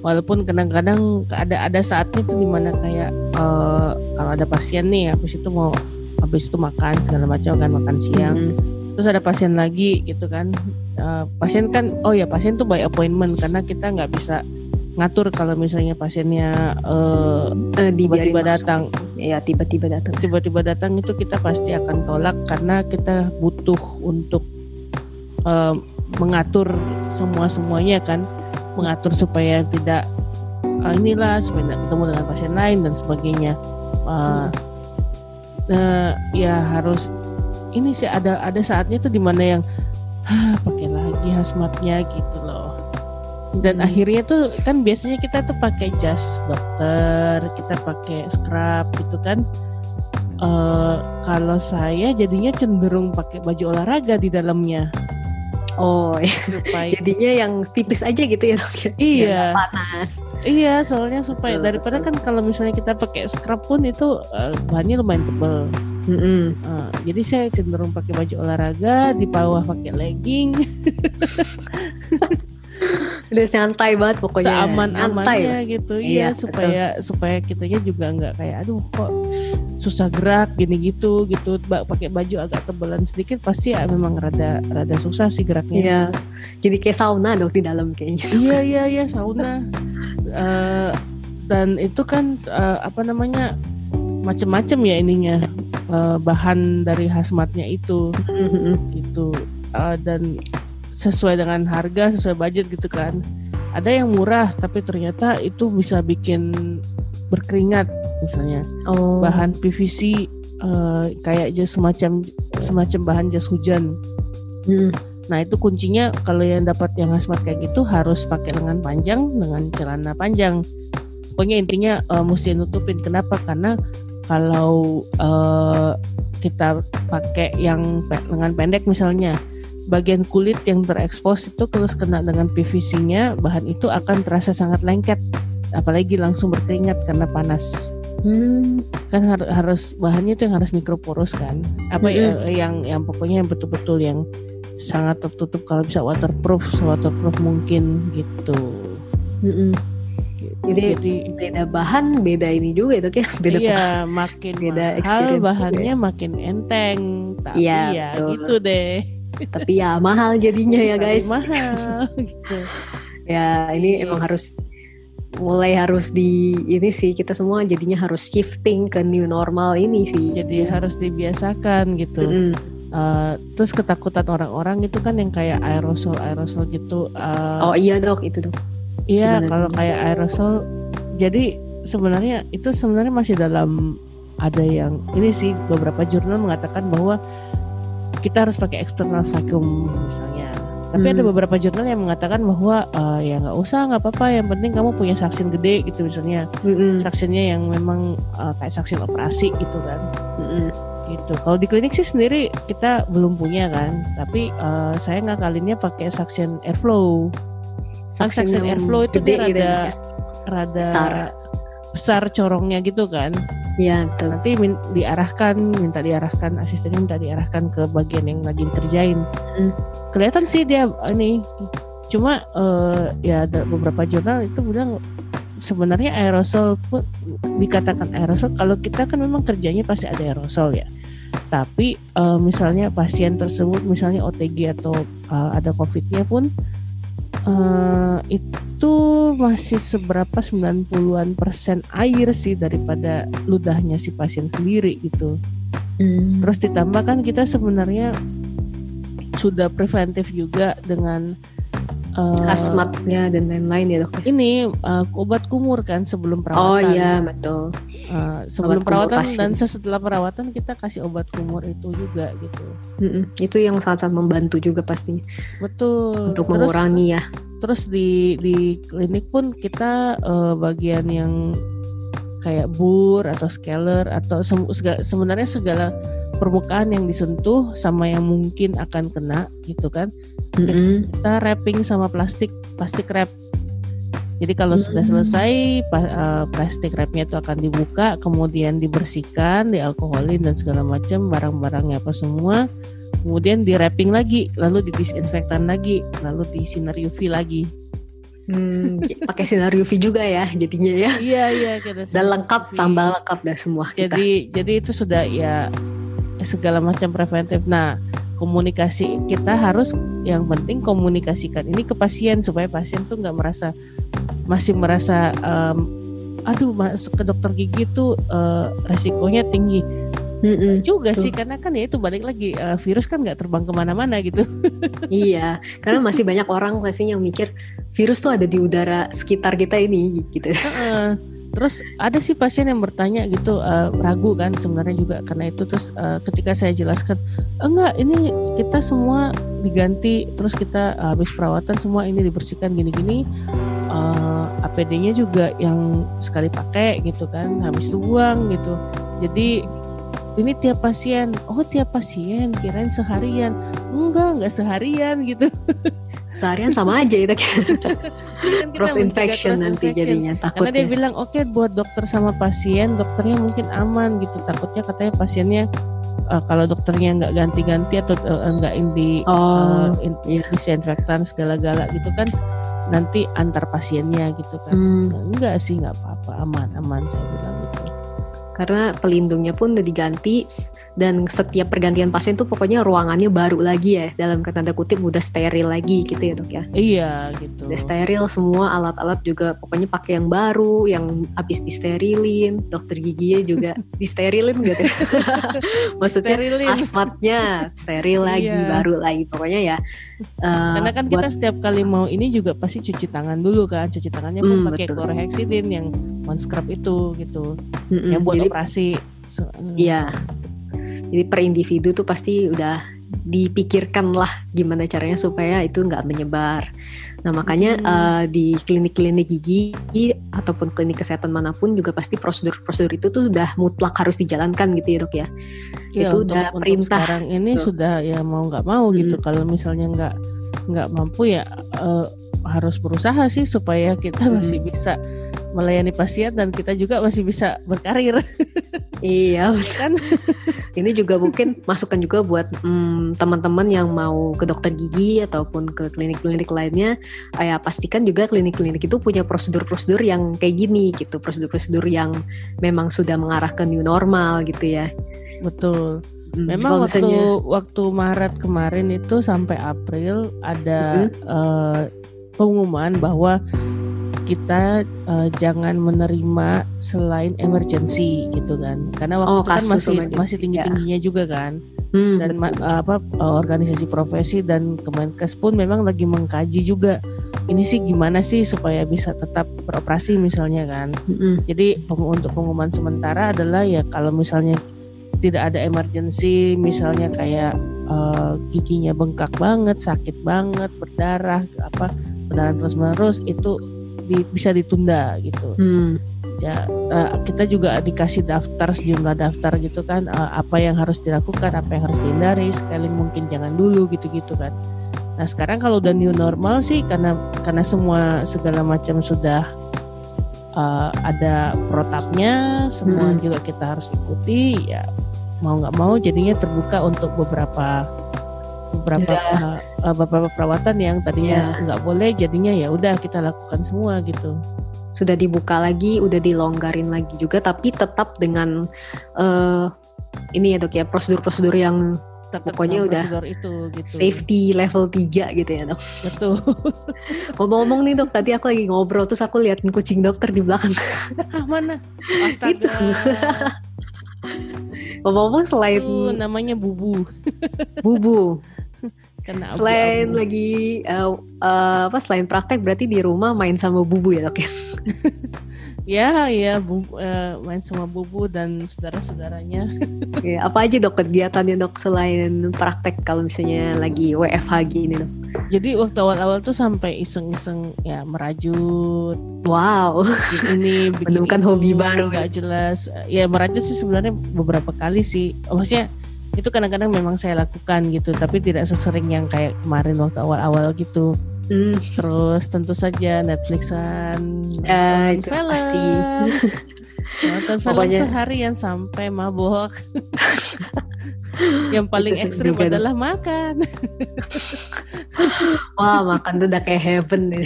walaupun kadang-kadang ada ada saatnya tuh di mana kayak eh, kalau ada pasien nih habis itu mau habis itu makan segala macam kan makan siang. Mm, terus ada pasien lagi gitu kan. Eh, pasien kan oh ya pasien tuh by appointment karena kita nggak bisa ngatur kalau misalnya pasiennya eh, dibiarin tiba-tiba datang. Ya tiba-tiba datang. tiba-tiba datang itu kita pasti akan tolak karena kita butuh untuk eh, mengatur semua semuanya kan. Mengatur supaya tidak ah, inilah supaya tidak ketemu dengan pasien lain dan sebagainya. Eh, nah ya harus ini sih ada ada saatnya tuh di mana yang "Hah, pakai lagi hazmatnya gitu loh dan Hmm. akhirnya tuh kan biasanya kita tuh pakai jas dokter kita pakai scrub gitu kan Eh kalau saya jadinya cenderung pakai baju olahraga di dalamnya Oh, ya. supaya jadinya yang tipis aja gitu ya dok ya. Iya. panas. Iya soalnya supaya daripada kan kalau misalnya kita pakai scrub pun itu eh, bahannya lumayan tebel. Mm-mm. Eh, jadi saya cenderung pakai baju olahraga di bawah pakai legging Udah santai banget pokoknya. seaman Santai amannya lah. gitu Iya, iya supaya supaya kitanya juga nggak kayak aduh kok susah gerak gini gitu gitu pakai baju agak tebalan sedikit pasti ya memang rada rada susah sih geraknya Iya. Jadi kayak sauna dok di dalam kayaknya. iya iya iya sauna Eh, dan itu kan eh, apa namanya macem-macem ya ininya Eh, bahan dari hazmatnya itu gitu Eh, dan sesuai dengan harga sesuai budget gitu kan. Ada yang murah tapi ternyata itu bisa bikin berkeringat misalnya. Oh. bahan PVC eh, kayak jas semacam semacam bahan jas hujan. Mm. nah itu kuncinya kalau yang dapat yang hazmat kayak gitu harus pakai lengan panjang dengan celana panjang. Pokoknya intinya eh, mesti nutupin. Kenapa? Karena kalau eh, kita pakai yang pe- lengan pendek misalnya bagian kulit yang terekspos itu terus kena dengan PVC-nya bahan itu akan terasa sangat lengket apalagi langsung berkeringat karena panas Hmm. kan har- harus bahannya itu yang harus mikroporos kan apa ya yang yang pokoknya yang betul-betul yang sangat tertutup kalau bisa waterproof waterproof mungkin gitu. Gitu. Jadi- jadi Beda bahan, beda ini juga ya dok ya. Beda iya makin beda mahal juga bahannya makin enteng tapi Iya, ya betul. gitu deh tapi ya mahal jadinya ya guys. mahal gitu Ya ini Iya. emang harus mulai harus di ini sih kita semua jadinya harus shifting ke new normal ini sih. jadi harus dibiasakan gitu Mm-mm. Eh, terus ketakutan orang-orang itu kan yang kayak aerosol aerosol gitu eh, Oh iya dok itu dok. Iya, Gimana kalau kayak aerosol, jadi sebenarnya itu sebenarnya masih dalam ada yang ini sih beberapa jurnal mengatakan bahwa kita harus pakai external vacuum misalnya. Tapi hmm. ada beberapa jurnal yang mengatakan bahwa uh, ya nggak usah nggak apa-apa yang penting kamu punya saksin gede gitu misalnya hmm. saksinnya yang memang uh, kayak saksin operasi gitu kan. Hmm. Gitu. Kalau di klinik sih sendiri kita belum punya kan, tapi uh, saya ngakalinnya pakai saksin airflow. Saksin, saksin airflow itu dia gitu rada ya? rada besar. Besar corongnya gitu kan. Iya betul. Nanti min diarahkan, minta diarahkan asistennya minta diarahkan ke bagian yang lagi dikerjain. Hmm. Kelihatan sih dia ini. Cuma uh, ya ada beberapa jurnal itu bilang sebenarnya aerosol pun dikatakan aerosol kalau kita kan memang kerjanya pasti ada aerosol ya. Tapi uh, misalnya pasien tersebut misalnya OTG atau uh, ada COVID-nya pun uh, itu masih seberapa 90-an persen air sih daripada ludahnya si pasien sendiri gitu. Hmm. Terus ditambah kan kita sebenarnya sudah preventif juga dengan uh, asmatnya dan lain-lain ya dok. Ya? Ini uh, obat kumur kan sebelum perawatan. Oh iya betul. Uh, sebelum obat perawatan dan setelah perawatan kita kasih obat kumur itu juga gitu. Mm-mm, itu yang sangat-sangat membantu juga pasti. Betul. Untuk mengurangi ya. Terus di di klinik pun kita uh, bagian yang kayak bur atau scaler atau sem sebenarnya segala permukaan yang disentuh sama yang mungkin akan kena gitu kan mm-hmm. kita wrapping sama plastik plastik wrap jadi kalau sudah selesai uh, plastik wrapnya itu akan dibuka kemudian dibersihkan dialkoholin dan segala macam barang-barangnya apa semua kemudian di wrapping lagi lalu didisinfektan lagi lalu di sinar UV lagi Hmm, pakai sinar UV juga ya jadinya ya. Iya iya kita. Dan lengkap UV. tambah lengkap dah semua. Jadi kita. jadi itu sudah ya segala macam preventif. Nah, komunikasi kita harus yang penting komunikasikan ini ke pasien supaya pasien tuh nggak merasa masih merasa um, aduh masuk ke dokter gigi tuh uh, resikonya tinggi. Mm-mm, juga tuh. sih karena kan ya itu balik lagi uh, virus kan nggak terbang ke mana-mana gitu. iya, karena masih banyak orang pasti yang mikir virus tuh ada di udara sekitar kita ini gitu. Uh-uh terus ada sih pasien yang bertanya gitu uh, ragu kan sebenarnya juga karena itu. Terus uh, ketika saya jelaskan enggak ini kita semua diganti terus kita uh, habis perawatan semua ini dibersihkan gini-gini uh, APD-nya juga yang sekali pakai gitu kan habis itu buang gitu. Jadi ini tiap pasien. Oh tiap pasien? Kirain seharian. Enggak enggak seharian gitu seharian sama aja itu kan cross infection nanti infection. jadinya takutnya. Karena dia bilang oke okay, buat dokter sama pasien, dokternya mungkin aman gitu. Takutnya katanya pasiennya uh, kalau dokternya nggak ganti-ganti atau uh, nggak ini oh, uh, in, iya. disinfektan segala-gala gitu kan nanti antar pasiennya gitu kan. Hmm. Enggak sih nggak apa-apa aman aman saya bilang gitu. Karena pelindungnya pun udah diganti dan setiap pergantian pasien tuh pokoknya ruangannya baru lagi ya. Dalam kata tanda kutip udah steril lagi gitu ya dok ya. Iya gitu. Udah steril semua alat-alat juga pokoknya pakai yang baru yang habis disterilin. Dokter giginya juga disterilin gitu maksudnya Sterilin. asmatnya steril lagi iya. baru lagi. Pokoknya ya uh, karena kan buat, kita setiap kali mau ini juga pasti cuci tangan dulu kan. Cuci tangannya hmm, pakai chlorhexidine yang one scrub itu gitu. Mm -mm, yang buat jadi, operasi Iya, jadi per individu tuh pasti udah dipikirkan lah gimana caranya supaya itu nggak menyebar. Nah makanya hmm. uh, di klinik-klinik gigi ataupun klinik kesehatan mana pun juga pasti prosedur-prosedur itu tuh udah mutlak harus dijalankan gitu ya dok ya. ya itu untuk, udah untuk perintah. Sekarang ini tuh. sudah ya mau nggak mau gitu. hmm. gitu. Kalau misalnya nggak nggak mampu ya uh, harus berusaha sih supaya kita hmm. masih bisa melayani pasien dan kita juga masih bisa berkarir. iya kan. Ini juga mungkin masukan juga buat hmm, teman-teman yang mau ke dokter gigi ataupun ke klinik-klinik lainnya. Ya pastikan juga klinik-klinik itu punya prosedur-prosedur yang kayak gini gitu, prosedur-prosedur yang memang sudah mengarah ke new normal gitu ya. Betul. Hmm, memang waktu misalnya, waktu Maret kemarin itu sampai April ada mm -hmm. uh, pengumuman bahwa kita uh, jangan menerima selain emergency gitu kan karena waktu oh, itu kan masih emergency, masih tinggi tingginya ya. juga kan hmm, dan uh, apa uh, organisasi profesi dan Kemenkes pun memang lagi mengkaji juga ini sih gimana sih supaya bisa tetap beroperasi misalnya kan. Mm-mm. Jadi peng- untuk pengumuman sementara adalah ya kalau misalnya tidak ada emergency, misalnya kayak eh, giginya bengkak banget, sakit banget, berdarah, apa berdarah terus menerus itu di- bisa ditunda gitu. Hmm. Ya eh, kita juga dikasih daftar sejumlah daftar gitu kan, eh, apa yang harus dilakukan, apa yang harus dihindari, sekali mungkin jangan dulu gitu-gitu kan. Nah sekarang kalau udah new normal sih karena karena semua segala macam sudah uh, ada protapnya, semua Mm-mm. juga kita harus ikuti. Ya mau nggak mau jadinya terbuka untuk beberapa beberapa uh, beberapa perawatan yang tadinya Iya. nggak boleh, jadinya ya udah kita lakukan semua gitu. Sudah dibuka lagi, udah dilonggarin lagi juga, tapi tetap dengan eh ini ya dok ya prosedur-prosedur yang Tetap Pokoknya udah prosedur itu gitu. safety level 3 gitu ya dok. Betul. Ngomong-ngomong nih dok, tadi aku lagi ngobrol terus aku liatin kucing dokter di belakang. ah mana? Astaga. Ngomong-ngomong selain Itu namanya bubu. bubu, Kena abu-abu. selain lagi eh, eh, apa selain praktek berarti di rumah main sama bubu ya dok ya? Ya, ya, bu, eh, main sama bubu dan saudara-saudaranya. Ya, apa aja dok kegiatannya dok selain praktek kalau misalnya lagi WFH gini dok? Jadi waktu awal-awal tuh sampai iseng-iseng ya merajut Wow, ini, Menemukan hobi baru nggak jelas. Ya merajut sih sebenarnya beberapa kali sih. Maksudnya itu kadang-kadang memang saya lakukan gitu, tapi tidak sesering yang kayak kemarin waktu awal-awal gitu. Hmm, Terus tentu saja Netflixan, nonton itu film, pasti. nonton film Pokoknya- seharian sampai mabok. Yang paling ekstrim adalah makan. wah makan tuh udah kayak heaven nih.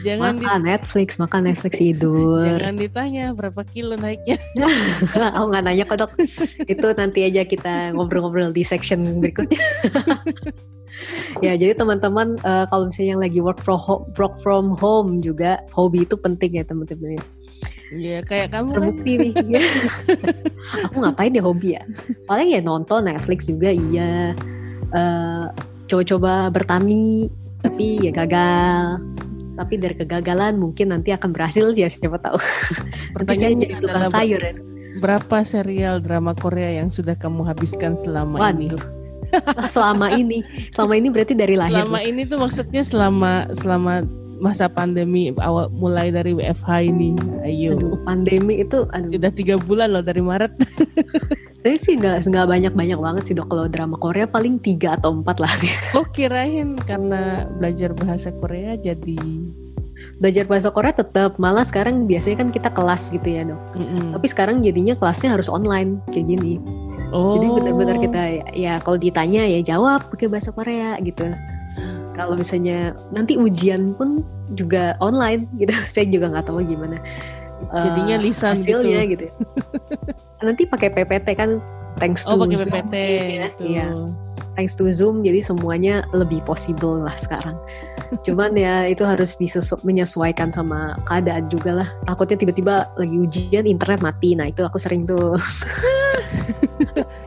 Jangan di- Makan Netflix, makan Netflix tidur. jangan ditanya berapa kilo naiknya. Aku nggak nanya kok dok. Itu nanti aja kita ngobrol-ngobrol di section berikutnya. ya jadi teman-teman eh, kalau misalnya yang lagi work from home, work from home juga hobi itu penting ya teman-teman. Ya. Ya kayak kamu kan. Terbukti nih. Aku ngapain ya hobi ya? Paling ya nonton Netflix juga iya. Eh, coba-coba bertani tapi ya gagal. Tapi dari kegagalan mungkin nanti akan berhasil ya siapa tahu. Nanti saya jadi tukang sayur ya. berapa serial drama Korea yang sudah kamu habiskan selama ini? Waduh. Selama ini, selama ini berarti dari lahir. Selama ini tuh maksudnya selama selama masa pandemi awal mulai dari WFH ini. Ayo. Aduh, pandemi itu, aduh, Udah tiga bulan loh dari Maret. saya sih nggak nggak banyak banyak banget sih dok. Kalau drama Korea paling tiga atau empat lah. Oh kirain karena belajar bahasa Korea jadi. Belajar bahasa Korea tetap, malah sekarang biasanya kan kita kelas gitu ya dok. Mm-mm. Tapi sekarang jadinya kelasnya harus online kayak gini. Oh. Jadi benar-benar kita ya kalau ditanya ya jawab pakai bahasa Korea gitu. Kalau misalnya nanti ujian pun juga online gitu. Saya juga nggak tahu gimana. eh, Jadinya lisan hasilnya gitu. gitu. nanti pakai PPT kan thanks to Oh pakai Zoom PPT ya. gitu. Iya, thanks to Zoom jadi semuanya lebih possible lah sekarang. Cuman ya itu harus disesu- menyesuaikan sama keadaan juga lah. Takutnya tiba-tiba lagi ujian internet mati. Nah itu aku sering tuh.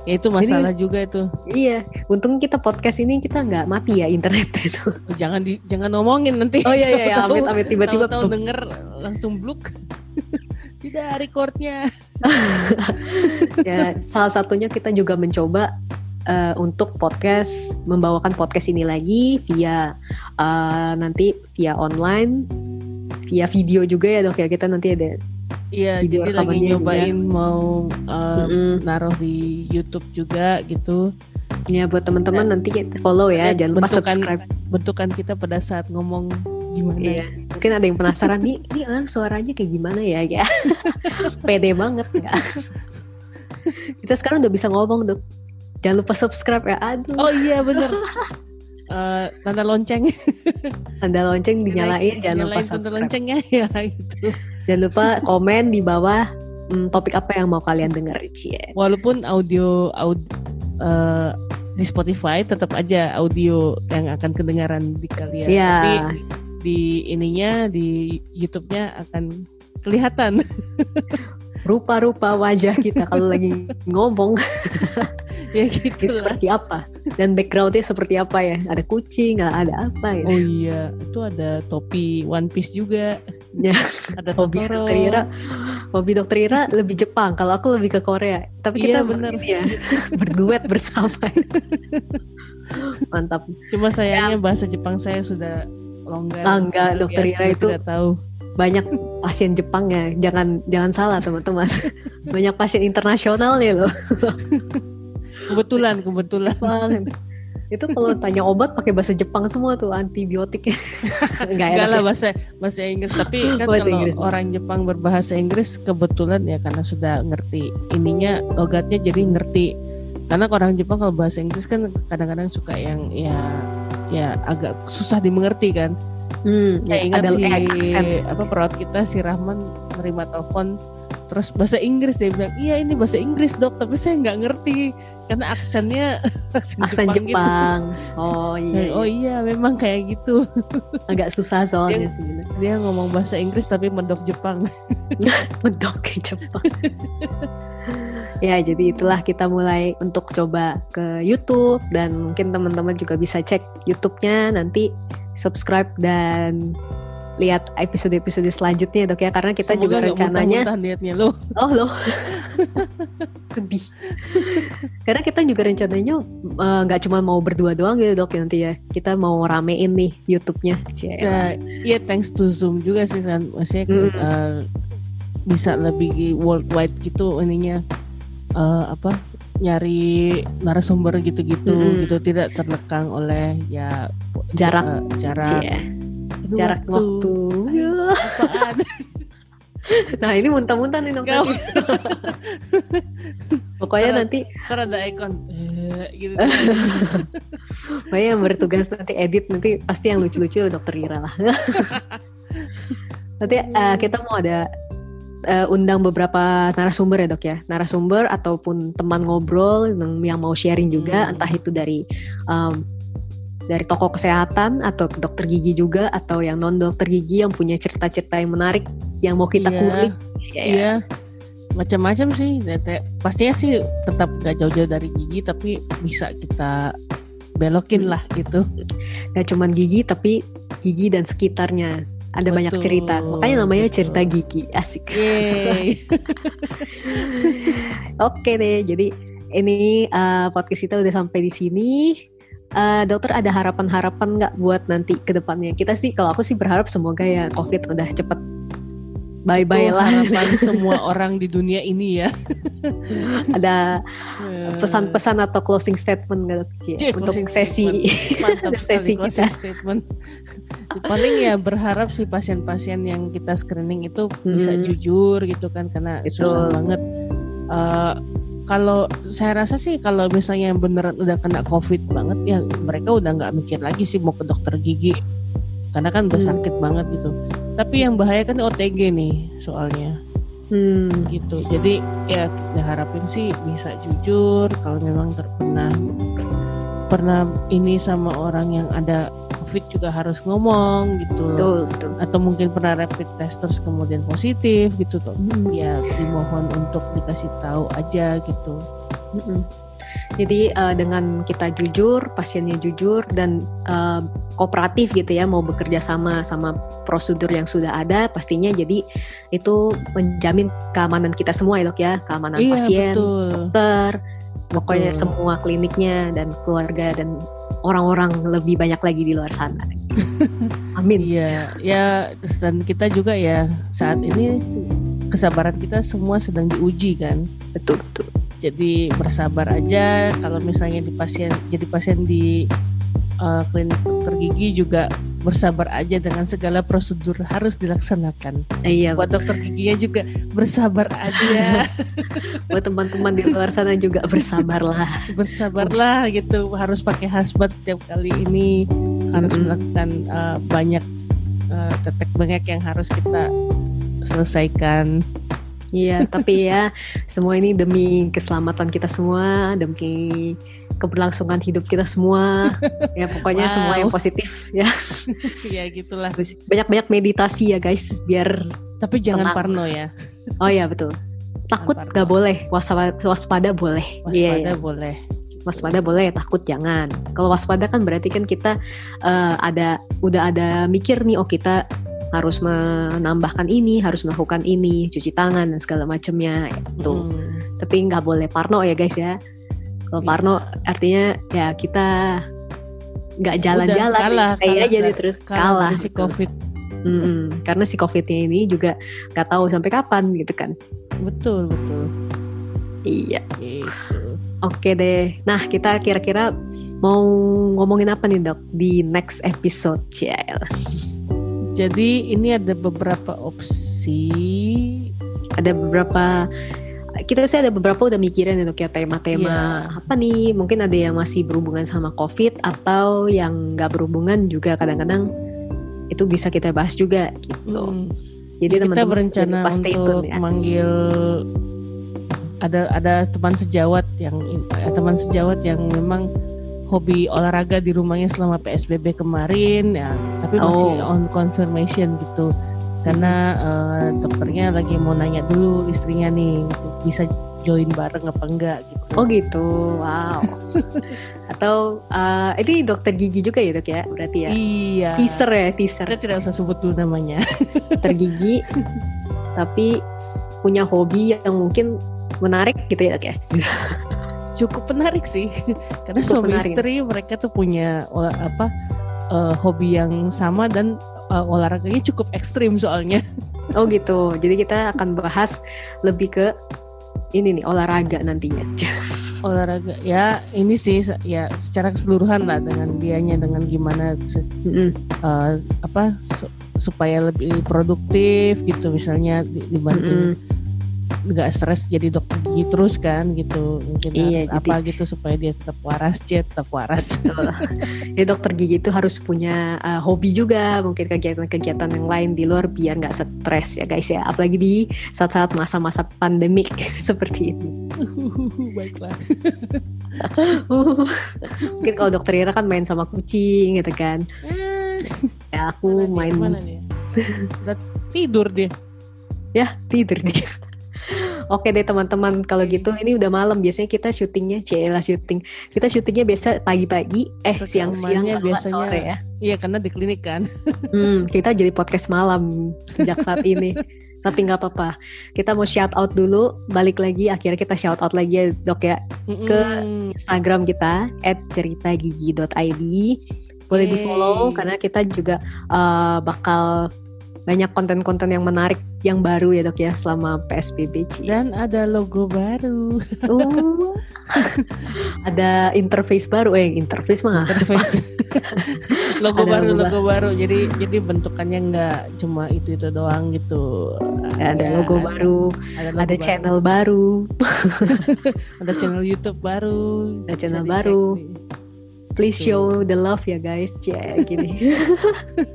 Ya itu masalah juga itu. iya, untung kita podcast ini kita nggak mati ya internet itu. Oh, jangan di jangan ngomongin nanti. Oh iya iya, iya. Amit amit tiba-tiba tahu-tahu denger langsung bluk. Tidak recordnya. ya salah satunya kita juga mencoba eh, untuk podcast membawakan podcast ini lagi via eh, nanti via online via video juga ya dok ya kita nanti ada Iya, jadi lagi nyobain mau uh, Mm-mm. naruh di YouTube juga gitu. ya buat teman-teman nanti follow ya jangan lupa bentukan- subscribe Bentukan kita pada saat ngomong gimana. Iya. mungkin ada yang penasaran nih ini orang suaranya kayak gimana ya ya pede banget ya kita sekarang udah bisa ngomong dok jangan lupa subscribe ya aduh Oh iya bener. Eh, tanda lonceng tanda lonceng dinyalain jangan lupa Nyalain tanda subscribe loncengnya ya gitu. Jangan lupa komen di bawah hmm, topik apa yang mau kalian denger Cie. Walaupun audio aud, eh, di Spotify tetap aja audio yang akan kedengaran di kalian. Iya. Tapi di ininya di YouTube-nya akan kelihatan. Rupa-rupa wajah kita kalau lagi ngomong. ya gitu Itu seperti apa? Dan backgroundnya seperti apa ya? Ada kucing ada apa ya? Oh iya itu ada topi One Piece juga. Ya. ada hobi Totoro. dokter Ira. Hobi dokter Ira lebih Jepang. Kalau aku lebih ke Korea. Tapi Iya, kita bener. ini ya berduet bersama. Mantap. Cuma sayangnya bahasa Jepang saya sudah longgar. Ah, enggak, alias Dokter Ira itu- tidak tahu. banyak pasien Jepang ya. Jangan jangan salah teman-teman. Banyak pasien internasional ya loh kebetulan kebetulan. Itu kalau tanya obat pakai bahasa Jepang semua tuh antibiotiknya enggak enggak enak lah ya. bahasa bahasa Inggris. Tapi kan Bahasa kalau Inggris. orang Jepang berbahasa Inggris kebetulan ya karena sudah ngerti ininya logatnya jadi ngerti. Karena orang Jepang kalau bahasa Inggris kan kadang-kadang suka yang ya ya agak susah dimengerti kan. Hmm, saya ya, ingat ada si eh, aksen. apa perawat kita si Rahman menerima telepon terus bahasa Inggris dia bilang iya ini bahasa Inggris dok tapi saya nggak ngerti karena aksennya aksen, aksen Jepang, gitu. Jepang oh iya, oh iya. iya memang kayak gitu agak susah soalnya sebenarnya dia ngomong bahasa Inggris tapi mendok Jepang Medok ke Jepang. ya, jadi itulah kita mulai untuk coba ke YouTube dan mungkin teman-teman juga bisa cek YouTube-nya nanti subscribe dan lihat episode-episode selanjutnya dok ya. Karena kita Semoga juga rencananya niatnya lo oh loh sedih. Karena kita juga rencananya eh, nggak cuma mau berdua doang gitu dok nanti ya. Kita mau ramein nih YouTube-nya. Ya iya thanks to Zoom juga sih kan maksudnya Mm. eh, bisa lebih worldwide gitu ininya. Eh, apa nyari narasumber gitu-gitu Mm-mm. gitu tidak terlekang oleh ya Jarak. eh, jarak Aduh, jarak waktu, Ya. apaan Nah ini muntah-muntah nih Nggak nanti. Pokoknya Ntar- nanti ntar ada ikon eh, gitu Pokoknya yang bertugas nanti edit nanti pasti yang lucu-lucu dokter Ira lah. nanti eh, kita mau ada eh, undang beberapa narasumber ya dok ya, narasumber ataupun teman ngobrol yang, yang mau sharing juga, Hmm. entah itu dari em, dari tokoh kesehatan atau dokter gigi juga atau yang non dokter gigi yang punya cerita-cerita yang menarik yang mau kita Iya. kulik. Ya, ya. Iya, macam-macam sih. Pastinya sih tetap gak jauh-jauh dari gigi, tapi bisa kita belokin lah gitu. Gak cuman gigi tapi gigi dan sekitarnya. Ada banyak Betul, cerita. Makanya namanya betul. cerita gigi. Asik. Oke deh. Jadi ini uh, podcast kita udah sampai di sini. Uh, dokter ada harapan-harapan nggak buat nanti ke depannya? Kita sih kalau aku sih berharap semoga ya COVID udah cepet bye-bye Itu lah. harapan semua orang di dunia ini ya. ada Eh, pesan-pesan atau closing statement nggak dok? Cie? Cie, untuk sesi. Mantap sesi kita. statement. Paling ya berharap sih pasien-pasien yang kita screening itu bisa Mhm. jujur gitu kan karena Betul. susah banget. Eh, kalau saya rasa sih kalau misalnya yang beneran udah kena covid banget ya mereka udah nggak mikir lagi sih mau ke dokter gigi karena kan udah Hmm. sakit banget gitu. Tapi yang bahaya kan OTG nih soalnya Hmm, gitu jadi ya kita harapin sih bisa jujur kalau memang terpernah pernah ini sama orang yang ada covid juga harus ngomong gitu betul betul. atau mungkin pernah rapid test terus kemudian positif gitu tuh ya dimohon untuk dikasih tahu aja gitu Mm-mm. Jadi eh, dengan kita jujur, pasiennya jujur dan eh, kooperatif gitu ya, mau bekerja sama sama prosedur yang sudah ada, pastinya jadi itu menjamin keamanan kita semua ya dok ya, keamanan iya pasien, betul dokter, pokoknya Betul. semua kliniknya dan keluarga dan orang-orang lebih banyak lagi di luar sana. Amin. iya ya dan kita juga ya saat ini kesabaran kita semua sedang diuji kan Betul betul. jadi bersabar aja kalau misalnya di pasien jadi pasien di uh, klinik dokter gigi juga bersabar aja dengan segala prosedur harus dilaksanakan. Eh, Iya, buat dokter giginya juga bersabar aja. Buat teman-teman di luar sana juga bersabarlah. bersabarlah gitu harus pakai hazmat setiap kali ini. Harus Mm-mm. melakukan uh, banyak uh, tetek bengek yang harus kita selesaikan Iya, tapi ya semua ini demi keselamatan kita semua, demi keberlangsungan hidup kita semua. Ya pokoknya Wow. semua yang positif ya. ya gitulah Banyak-banyak meditasi ya guys, biar tapi jangan Tenang. parno ya oh ya betul. Takut Tanpa gak boleh, waspada, waspada boleh. Iya, waspada iya. boleh waspada boleh takut jangan kalau waspada kan berarti kan kita uh, ada udah ada mikir nih oh kita harus menambahkan ini harus melakukan ini cuci tangan dan segala macamnya itu hmm. tapi nggak boleh parno ya guys ya. Kalau iya. parno artinya ya kita nggak jalan-jalan stay aja nih terus kalah, kalah si covid. Hmm, karena si covidnya ini juga nggak tahu sampai kapan gitu kan. Betul betul. Iya. Gitu. oke deh. Nah kita kira-kira mau ngomongin apa nih dok? Di next episode CL jadi ini ada beberapa opsi. Ada beberapa kita sih ada beberapa udah mikirin untuk ya tema-tema yeah. apa nih mungkin ada yang masih berhubungan sama covid atau yang nggak berhubungan juga kadang-kadang itu bisa kita bahas juga gitu hmm. jadi teman-teman kita berencana untuk ya. manggil ada ada teman sejawat yang eh, teman sejawat yang memang hobi olahraga di rumahnya selama PSBB kemarin ya. Tapi masih oh. on confirmation gitu. Karena uh, dokternya lagi mau nanya dulu istrinya nih bisa join bareng apa enggak gitu. Oh gitu. Wow. Atau uh, ini dokter gigi juga ya dok ya berarti ya? Iya. Teaser ya teaser. Kita tidak usah sebut dulu namanya. Dokter gigi tapi punya hobi yang mungkin menarik gitu ya dok ya cukup menarik sih. Karena cukup suami menarik. istri mereka tuh punya apa uh, hobi yang sama dan uh, olahraganya cukup ekstrim soalnya. Oh gitu. Jadi kita akan bahas lebih ke ini nih olahraga nantinya. Olahraga. Ya ini sih ya secara keseluruhan lah dengan dianya dengan gimana mm uh, apa su supaya lebih produktif gitu misalnya dibanding mm -hmm nggak stres jadi dokter gigi terus kan gitu. Mungkin iya, harus jadi, apa gitu supaya dia tetap waras jet tetap waras. Jadi dokter gigi itu harus punya uh, hobi juga mungkin kegiatan-kegiatan yang lain di luar biar nggak stres ya guys ya. Apalagi di saat-saat masa-masa pandemik seperti ini. Baiklah. Mungkin kalau dokter Ira kan main sama kucing gitu kan. Eh. ya aku main. mana Udah tidur dia. Ya tidur dia Oke deh teman-teman kalau gitu ini udah malam. Biasanya kita syutingnya cila syuting. Kita syutingnya biasa pagi-pagi eh siang-siang biasanya sore ya. Iya karena di klinik kan. Hmm, kita jadi podcast malam sejak saat ini. Tapi nggak apa-apa. Kita mau shout out dulu balik lagi akhirnya kita shout out lagi ya dok ya. Ke Instagram kita @ceritagigi.id boleh di follow karena kita juga uh, bakal banyak konten-konten yang menarik yang baru ya dok ya selama PSBB Ci. Dan ada logo baru. Oh. ada interface baru eh interface mah. Interface. logo ada baru logo, logo baru. Jadi jadi bentukannya nggak cuma itu itu doang gitu. Ya, ada ya, logo ada, baru. Ada, logo ada baru. channel baru. ada channel YouTube baru. Ada channel baru. Please show the love ya guys, ya gini.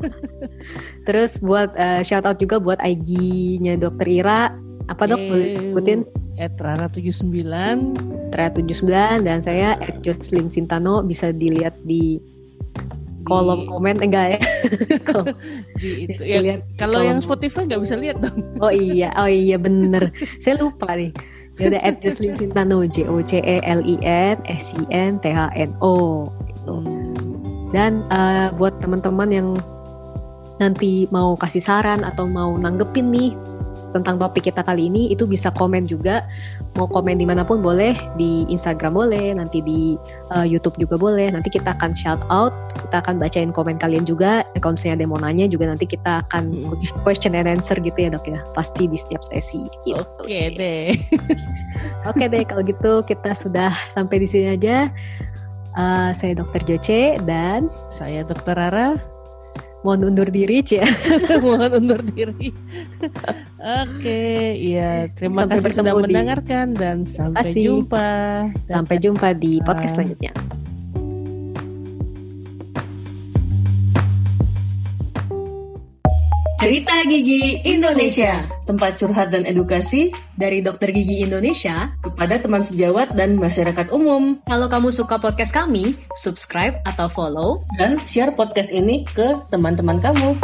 Terus buat uh, shout out juga buat IG-nya Dokter Ira. Apa dok? Boleh sebutin? Etrara 79 Etrara 79 dan saya at Jocelyn Sintano bisa dilihat di kolom komen enggak ya? di itu. Ya, kalau yang Spotify nggak bisa lihat dong. oh iya, oh iya bener. saya lupa nih. Ya udah at Jocelyn Sintano J O C E L I N S I N T H N O gitu. Dan uh, buat teman-teman yang nanti mau kasih saran atau mau nanggepin nih tentang topik kita kali ini itu bisa komen juga mau komen di mana pun boleh di Instagram boleh nanti di uh, YouTube juga boleh nanti kita akan shout out kita akan bacain komen kalian juga kalau misalnya ada yang mau nanya juga nanti kita akan hmm. question and answer gitu ya dok ya pasti di setiap sesi gitu. oke okay deh oke deh kalau gitu kita sudah sampai di sini aja Uh, saya Dokter Joce dan saya Dokter Rara. Mohon undur diri, Cia. Mohon undur diri. Oke, iya. Terima sampai kasih sudah mendengarkan dan sampai kasih. jumpa. Sampai jumpa di podcast selanjutnya. Cerita Gigi Indonesia, tempat curhat dan edukasi dari dokter gigi Indonesia kepada teman sejawat dan masyarakat umum. Kalau kamu suka podcast kami, subscribe atau follow dan share podcast ini ke teman-teman kamu.